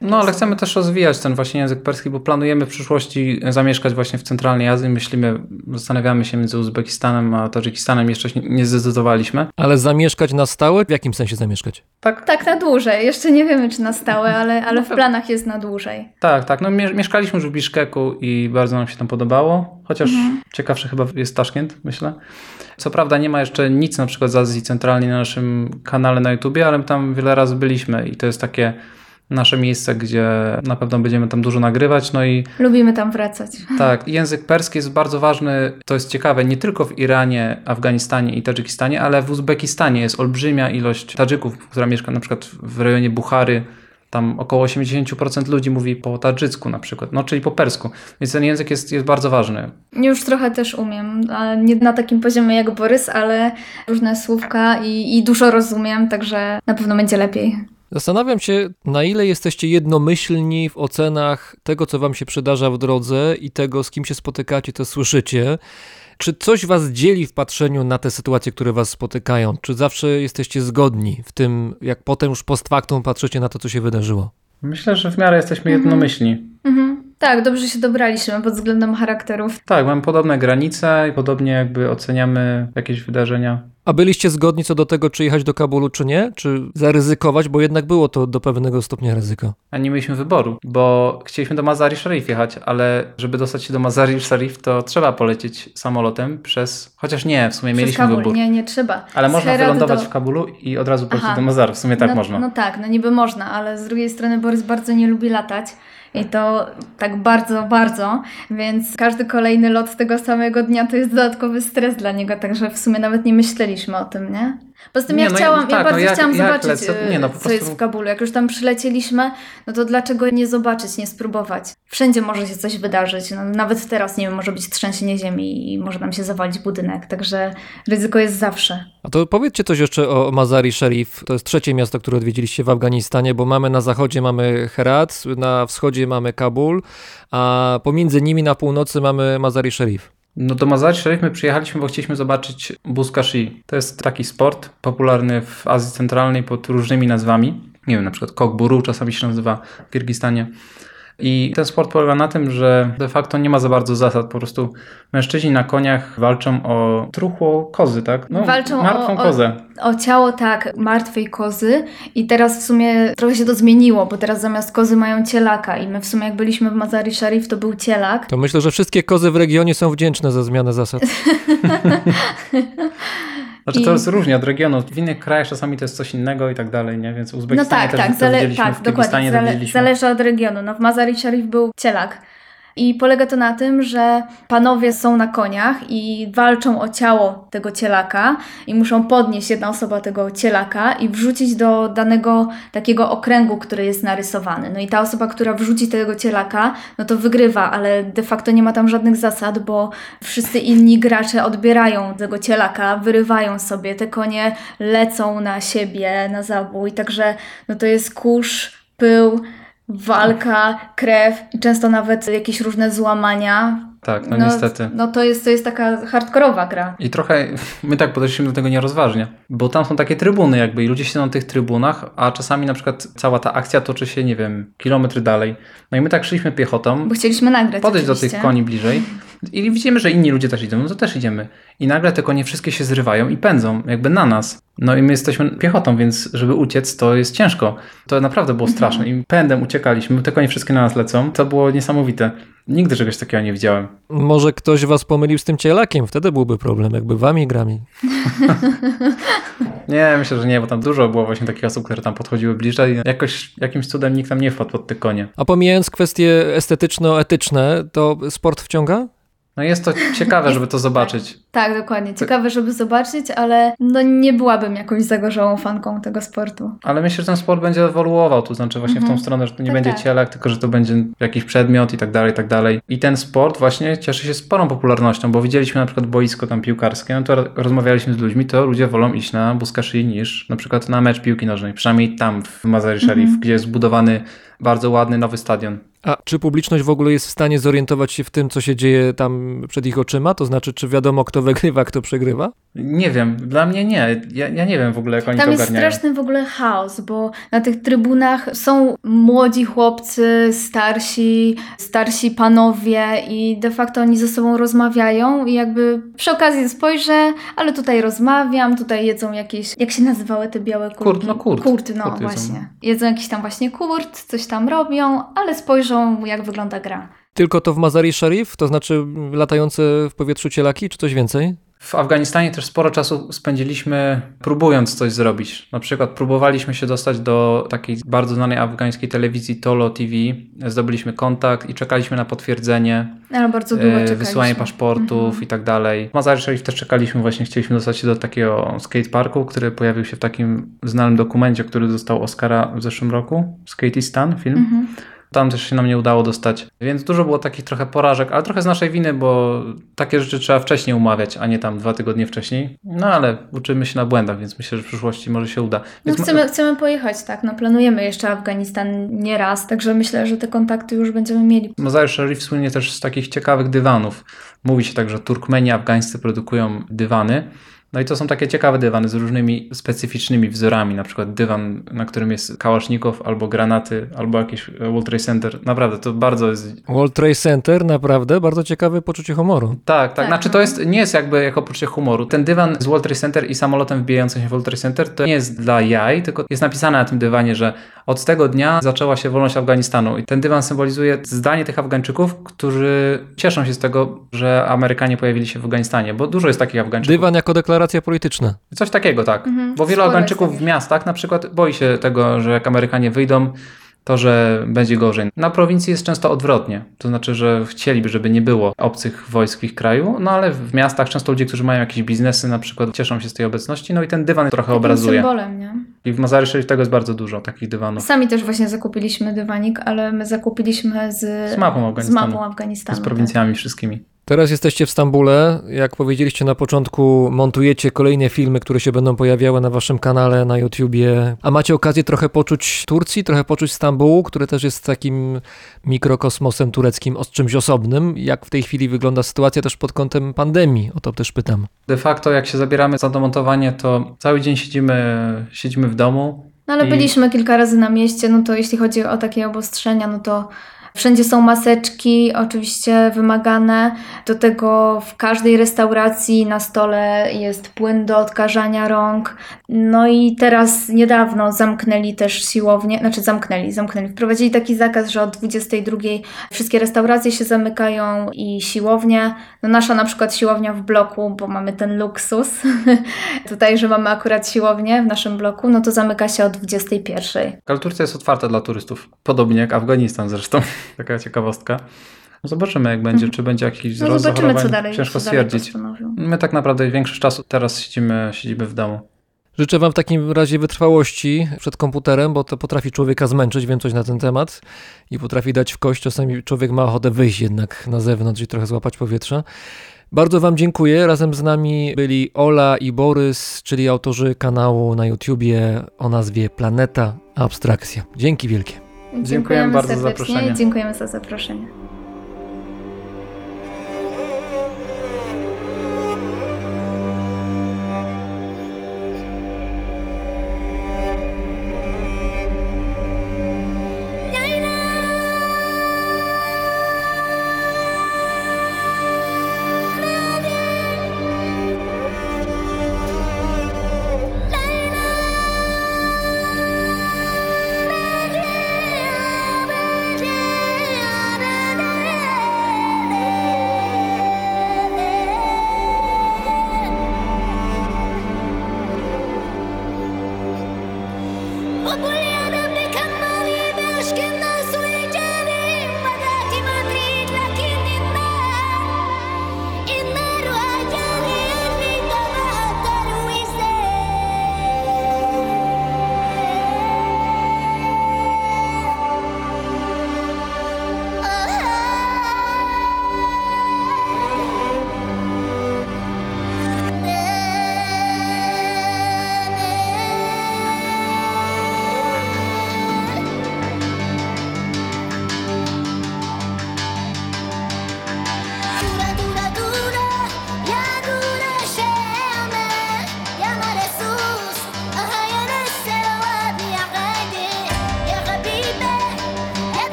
No, ale chcemy też rozwijać ten właśnie język perski, bo planujemy w przyszłości zamieszkać właśnie w centralnej Azji. Myślimy, zastanawiamy się między Uzbekistanem a Tadżykistanem, jeszcze nie zdecydowaliśmy. Ale zamieszkać na stałe? W jakim sensie zamieszkać? Tak, Tak, na dłużej. Jeszcze nie wiemy, czy na stałe, ale, ale w planach jest na dłużej. tak, tak. No, mie- mieszkaliśmy już w Biszkeku i bardzo nam się tam podobało, chociaż ciekawszy chyba jest Taszkent, myślę. Co prawda nie ma jeszcze nic na przykład z Azji Centralnej na naszym kanale na YouTubie, ale my tam wiele razy byliśmy i to jest takie nasze miejsce, gdzie na pewno będziemy tam dużo nagrywać. No i Lubimy tam wracać. tak, język perski jest bardzo ważny. To jest ciekawe nie tylko w Iranie, Afganistanie i Tadżykistanie, ale w Uzbekistanie jest olbrzymia ilość Tadżyków, która mieszka na przykład w rejonie Buchary. Tam około 80% ludzi mówi po tadżycku na przykład, no czyli po persku. Więc ten język jest, jest bardzo ważny. Już trochę też umiem, ale nie na takim poziomie jak Borys, ale różne słówka i, i dużo rozumiem, także na pewno będzie lepiej. Zastanawiam się, na ile jesteście jednomyślni w ocenach tego, co wam się przydarza w drodze i tego, z kim się spotykacie, to słyszycie. Czy coś was dzieli w patrzeniu na te sytuacje, które was spotykają? Czy zawsze jesteście zgodni w tym, jak potem już post factum patrzycie na to, co się wydarzyło? Myślę, że w miarę jesteśmy jednomyślni. Mhm. Tak, dobrze się dobraliśmy pod względem charakterów. Tak, mamy podobne granice i podobnie jakby oceniamy jakieś wydarzenia. A byliście zgodni co do tego, czy jechać do Kabulu, czy nie? Czy zaryzykować, bo jednak było to do pewnego stopnia ryzyko. A nie mieliśmy wyboru, bo chcieliśmy do Mazari Sharif jechać, ale żeby dostać się do Mazari Sharif, to trzeba polecieć samolotem przez. Chociaż nie, w sumie Przez mieliśmy Kabul. wybór. Nie, nie trzeba. Ale Z można Herat wylądować do- w Kabulu i od razu polecieć Aha. do Mazar. W sumie tak no, można. No tak, no niby można, ale z drugiej strony Borys bardzo nie lubi latać. I to tak bardzo, bardzo, więc każdy kolejny lot tego samego dnia to jest dodatkowy stres dla niego, także w sumie nawet nie myśleliśmy o tym, nie? Poza tym Nie, ja no ja- chciałam, ja tak, no bardzo jak- chciałam jak zobaczyć, lecę- y, nie, no, po co prostu- jest w Kabulu. Jak już tam przylecieliśmy, no to dlaczego nie zobaczyć, nie spróbować? Wszędzie może się coś wydarzyć, no, nawet teraz, nie wiem, może być trzęsienie ziemi i może nam się zawalić budynek, także ryzyko jest zawsze. A to powiedzcie coś jeszcze o Mazari Sharif. To jest trzecie miasto, które odwiedziliście w Afganistanie, bo mamy na zachodzie mamy Herat, na wschodzie mamy Kabul, a pomiędzy nimi na północy mamy Mazari Sharif. No do Mazar Sharif my przyjechaliśmy, bo chcieliśmy zobaczyć Buskashi. To jest taki sport popularny w Azji Centralnej pod różnymi nazwami. Nie wiem, na przykład Kokburu czasami się nazywa w Kirgistanie. I ten sport polega na tym, że de facto nie ma za bardzo zasad. Po prostu mężczyźni na koniach walczą o truchło kozy, tak? No, Walczą o- martwą o- kozę. O ciało tak, martwej kozy i teraz w sumie trochę się to zmieniło, bo teraz zamiast kozy mają cielaka i my w sumie jak byliśmy w Mazari Sharif to był cielak. To myślę, że wszystkie kozy w regionie są wdzięczne za zmianę zasad. Znaczy I- to jest różnie od regionu. W innych krajach czasami to jest coś innego i tak dalej, nie? Więc w No Uzbekistanie tak, też tak, zale- tak dokładnie, zale- zależy od regionu. No w Mazari Sharif był cielak. I polega to na tym, że panowie są na koniach i walczą o ciało tego cielaka i muszą podnieść jedna osoba tego cielaka i wrzucić do danego takiego okręgu, który jest narysowany. No i ta osoba, która wrzuci tego cielaka, no to wygrywa, ale de facto nie ma tam żadnych zasad, bo wszyscy inni gracze odbierają tego cielaka, wyrywają sobie, te konie lecą na siebie, na zabój, także no to jest kurz, pył, walka, krew i często nawet jakieś różne złamania. Tak, no, niestety. No to jest, to jest taka hardkorowa gra. I trochę my tak podeszliśmy do tego nierozważnie, bo tam są takie trybuny jakby i ludzie siedzą na tych trybunach, a czasami na przykład cała ta akcja toczy się, nie wiem, kilometry dalej. No i my tak szliśmy piechotą, Bo chcieliśmy nagrać podejść do oczywiście. tych koni bliżej i widzimy, że inni ludzie też idą, no to też idziemy. I nagle te konie wszystkie się zrywają i pędzą jakby na nas. No i my jesteśmy piechotą, więc żeby uciec to jest ciężko. To naprawdę było Mhm. straszne i pędem uciekaliśmy, te konie wszystkie na nas lecą. To było niesamowite. Nigdy czegoś takiego nie widziałem. Może ktoś was pomylił z tym cielakiem, wtedy byłby problem, jakby wami grami. Nie, myślę, że nie, bo tam dużo było właśnie takich osób, które tam podchodziły bliżej. Jakoś jakimś cudem nikt tam nie wpadł pod te konie. A pomijając kwestie estetyczno-etyczne, to sport wciąga? No jest to ciekawe, żeby to zobaczyć. Tak, dokładnie. Ciekawe, żeby zobaczyć, ale no nie byłabym jakąś zagorzałą fanką tego sportu. Ale myślę, że ten sport będzie ewoluował, to znaczy właśnie w tą Mhm. stronę, że to nie Tak, będzie tak. cielak, tylko że to będzie jakiś przedmiot i tak dalej, i tak dalej. I ten sport właśnie cieszy się sporą popularnością, bo widzieliśmy na przykład boisko tam piłkarskie, no to ro- rozmawialiśmy z ludźmi, to ludzie wolą iść na Buskaszyi niż na przykład na mecz piłki nożnej, przynajmniej tam w Mazari Sharif, Mhm. gdzie jest zbudowany bardzo ładny nowy stadion. A czy publiczność w ogóle jest w stanie zorientować się w tym, co się dzieje tam przed ich oczyma? To znaczy, czy wiadomo, kto wygrywa, kto przegrywa? Nie wiem, dla mnie nie. Ja, ja nie wiem w ogóle, jak oni Tam to jest ogarniają. straszny w ogóle chaos, bo na tych trybunach są młodzi chłopcy, starsi, starsi panowie i de facto oni ze sobą rozmawiają i jakby przy okazji spojrzę, ale tutaj rozmawiam, tutaj jedzą jakieś, jak się nazywały te białe kurki? Kurt, no kurt. Kurt, no Kurt jedzą. właśnie. Jedzą jakiś tam właśnie kurt, coś tam robią, ale spojrzą jak wygląda gra. Tylko to w Mazari Sharif, to znaczy latające w powietrzu cielaki, czy coś więcej? W Afganistanie też sporo czasu spędziliśmy próbując coś zrobić. Na przykład próbowaliśmy się dostać do takiej bardzo znanej afgańskiej telewizji Tolo TV. Zdobyliśmy kontakt i czekaliśmy na potwierdzenie, Ale bardzo długo e, wysyłanie paszportów Mhm. i tak dalej. W Mazar Sharif też czekaliśmy, właśnie chcieliśmy dostać się do takiego skateparku, który pojawił się w takim znanym dokumencie, który dostał Oscara w zeszłym roku. Skateistan film. Mhm. Tam też się nam nie udało dostać. Więc dużo było takich trochę porażek, ale trochę z naszej winy, bo takie rzeczy trzeba wcześniej umawiać, a nie tam dwa tygodnie wcześniej. No ale uczymy się na błędach, więc myślę, że w przyszłości może się uda. No Więc chcemy, chcemy pojechać, tak, no planujemy jeszcze Afganistan nie raz, także myślę, że te kontakty już będziemy mieli. Mazar Sharif słynie też z takich ciekawych dywanów. Mówi się tak, że Turkmeni afgańscy produkują dywany. No i to są takie ciekawe dywany z różnymi specyficznymi wzorami, na przykład dywan, na którym jest kałasznikow, albo granaty, albo jakiś e, World Trade Center. Naprawdę, to bardzo jest World Trade Center, naprawdę bardzo ciekawe poczucie humoru. Tak, tak. Tak, Znaczy no. to jest, nie jest jakby jako poczucie humoru. Ten dywan z World Trade Center i samolotem wbijającym się w World Trade Center to nie jest dla jaj, tylko jest napisane na tym dywanie, że od tego dnia zaczęła się wolność Afganistanu. I ten dywan symbolizuje zdanie tych Afgańczyków, którzy cieszą się z tego, że Amerykanie pojawili się w Afganistanie, bo dużo jest takich Afgańczyków. Dywan jako deklaracja polityczna. Coś takiego, tak. Mhm, Bo wielu Afgańczyków w miastach na przykład boi się tego, że jak Amerykanie wyjdą, to że będzie gorzej. Na prowincji jest często odwrotnie. To znaczy, że chcieliby, żeby nie było obcych wojsk w ich kraju, no ale w miastach często ludzie, którzy mają jakieś biznesy na przykład cieszą się z tej obecności, no i ten dywan trochę Takim obrazuje. symbolem, nie? I w Mazary Sharif tego jest bardzo dużo, takich dywanów. Sami też właśnie zakupiliśmy dywanik, ale my zakupiliśmy z, Z mapą z Afganistanu. mapą Afganistanu. Z prowincjami wszystkimi. Teraz jesteście w Stambule. Jak powiedzieliście na początku, montujecie kolejne filmy, które się będą pojawiały na waszym kanale na YouTubie. A macie okazję trochę poczuć Turcji, trochę poczuć Stambułu, który też jest takim mikrokosmosem tureckim, od czymś osobnym. Jak w tej chwili wygląda sytuacja też pod kątem pandemii? O to też pytam. De facto jak się zabieramy za domontowanie, to cały dzień siedzimy, siedzimy w domu. No ale I- byliśmy kilka razy na mieście, no to jeśli chodzi o takie obostrzenia, no to wszędzie są maseczki, oczywiście wymagane. Do tego w każdej restauracji na stole jest płyn do odkażania rąk. No i teraz niedawno zamknęli też siłownię, znaczy zamknęli, zamknęli. Wprowadzili taki zakaz, że od 22 wszystkie restauracje się zamykają i siłownie. No nasza na przykład siłownia w bloku, bo mamy ten luksus tutaj, że mamy akurat siłownię w naszym bloku, no to zamyka się o 21. Ale Turcja jest otwarta dla turystów, podobnie jak Afganistan zresztą. Taka ciekawostka. No Zobaczymy jak będzie, czy będzie jakiś No wzrost zobaczymy, co dalej, Ciężko co dalej stwierdzić. My tak naprawdę większość czasu teraz siedzimy, siedzimy w domu. Życzę wam w takim razie wytrwałości przed komputerem, bo to potrafi człowieka zmęczyć, wiem coś na ten temat i potrafi dać w kość. Czasami człowiek ma ochotę wyjść jednak na zewnątrz i trochę złapać powietrza. Bardzo wam dziękuję. Razem z nami byli Ola i Borys, czyli autorzy kanału na YouTubie o nazwie Planeta Abstrakcja. Dzięki wielkie. Dziękujemy bardzo za serdecznie zaproszenie. i Dziękujemy za zaproszenie.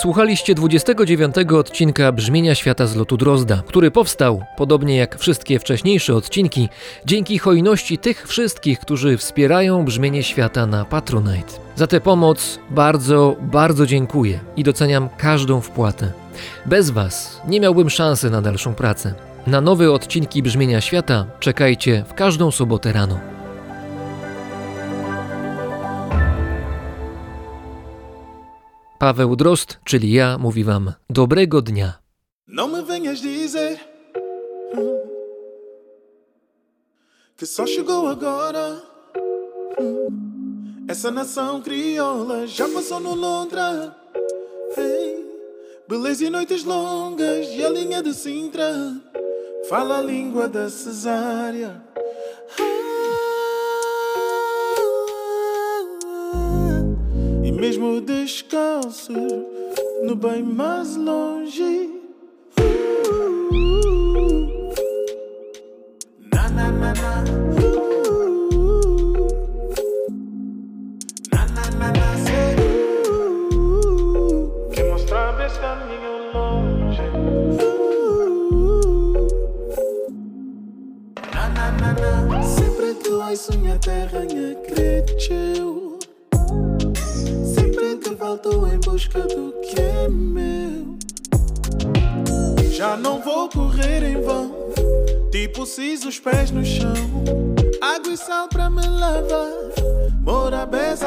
Słuchaliście 29 odcinka Brzmienia Świata z lotu Drozda, który powstał, podobnie jak wszystkie wcześniejsze odcinki, dzięki hojności tych wszystkich, którzy wspierają brzmienie świata na Patronite. Za tę pomoc bardzo, bardzo dziękuję i doceniam każdą wpłatę. Bez Was nie miałbym szansy na dalszą pracę. Na nowe odcinki Brzmienia Świata czekajcie w każdą sobotę rano. Paweł Drozd, czyli ja, mówi Wam dobrego dnia. Não me venhas dizer que só chegou agora. Essa nação crioula já passou no Londra. Ei, beleza e noites longas e a linha de Sintra fala a língua da cesárea. Mesmo descalço, no bem mais longe.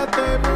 te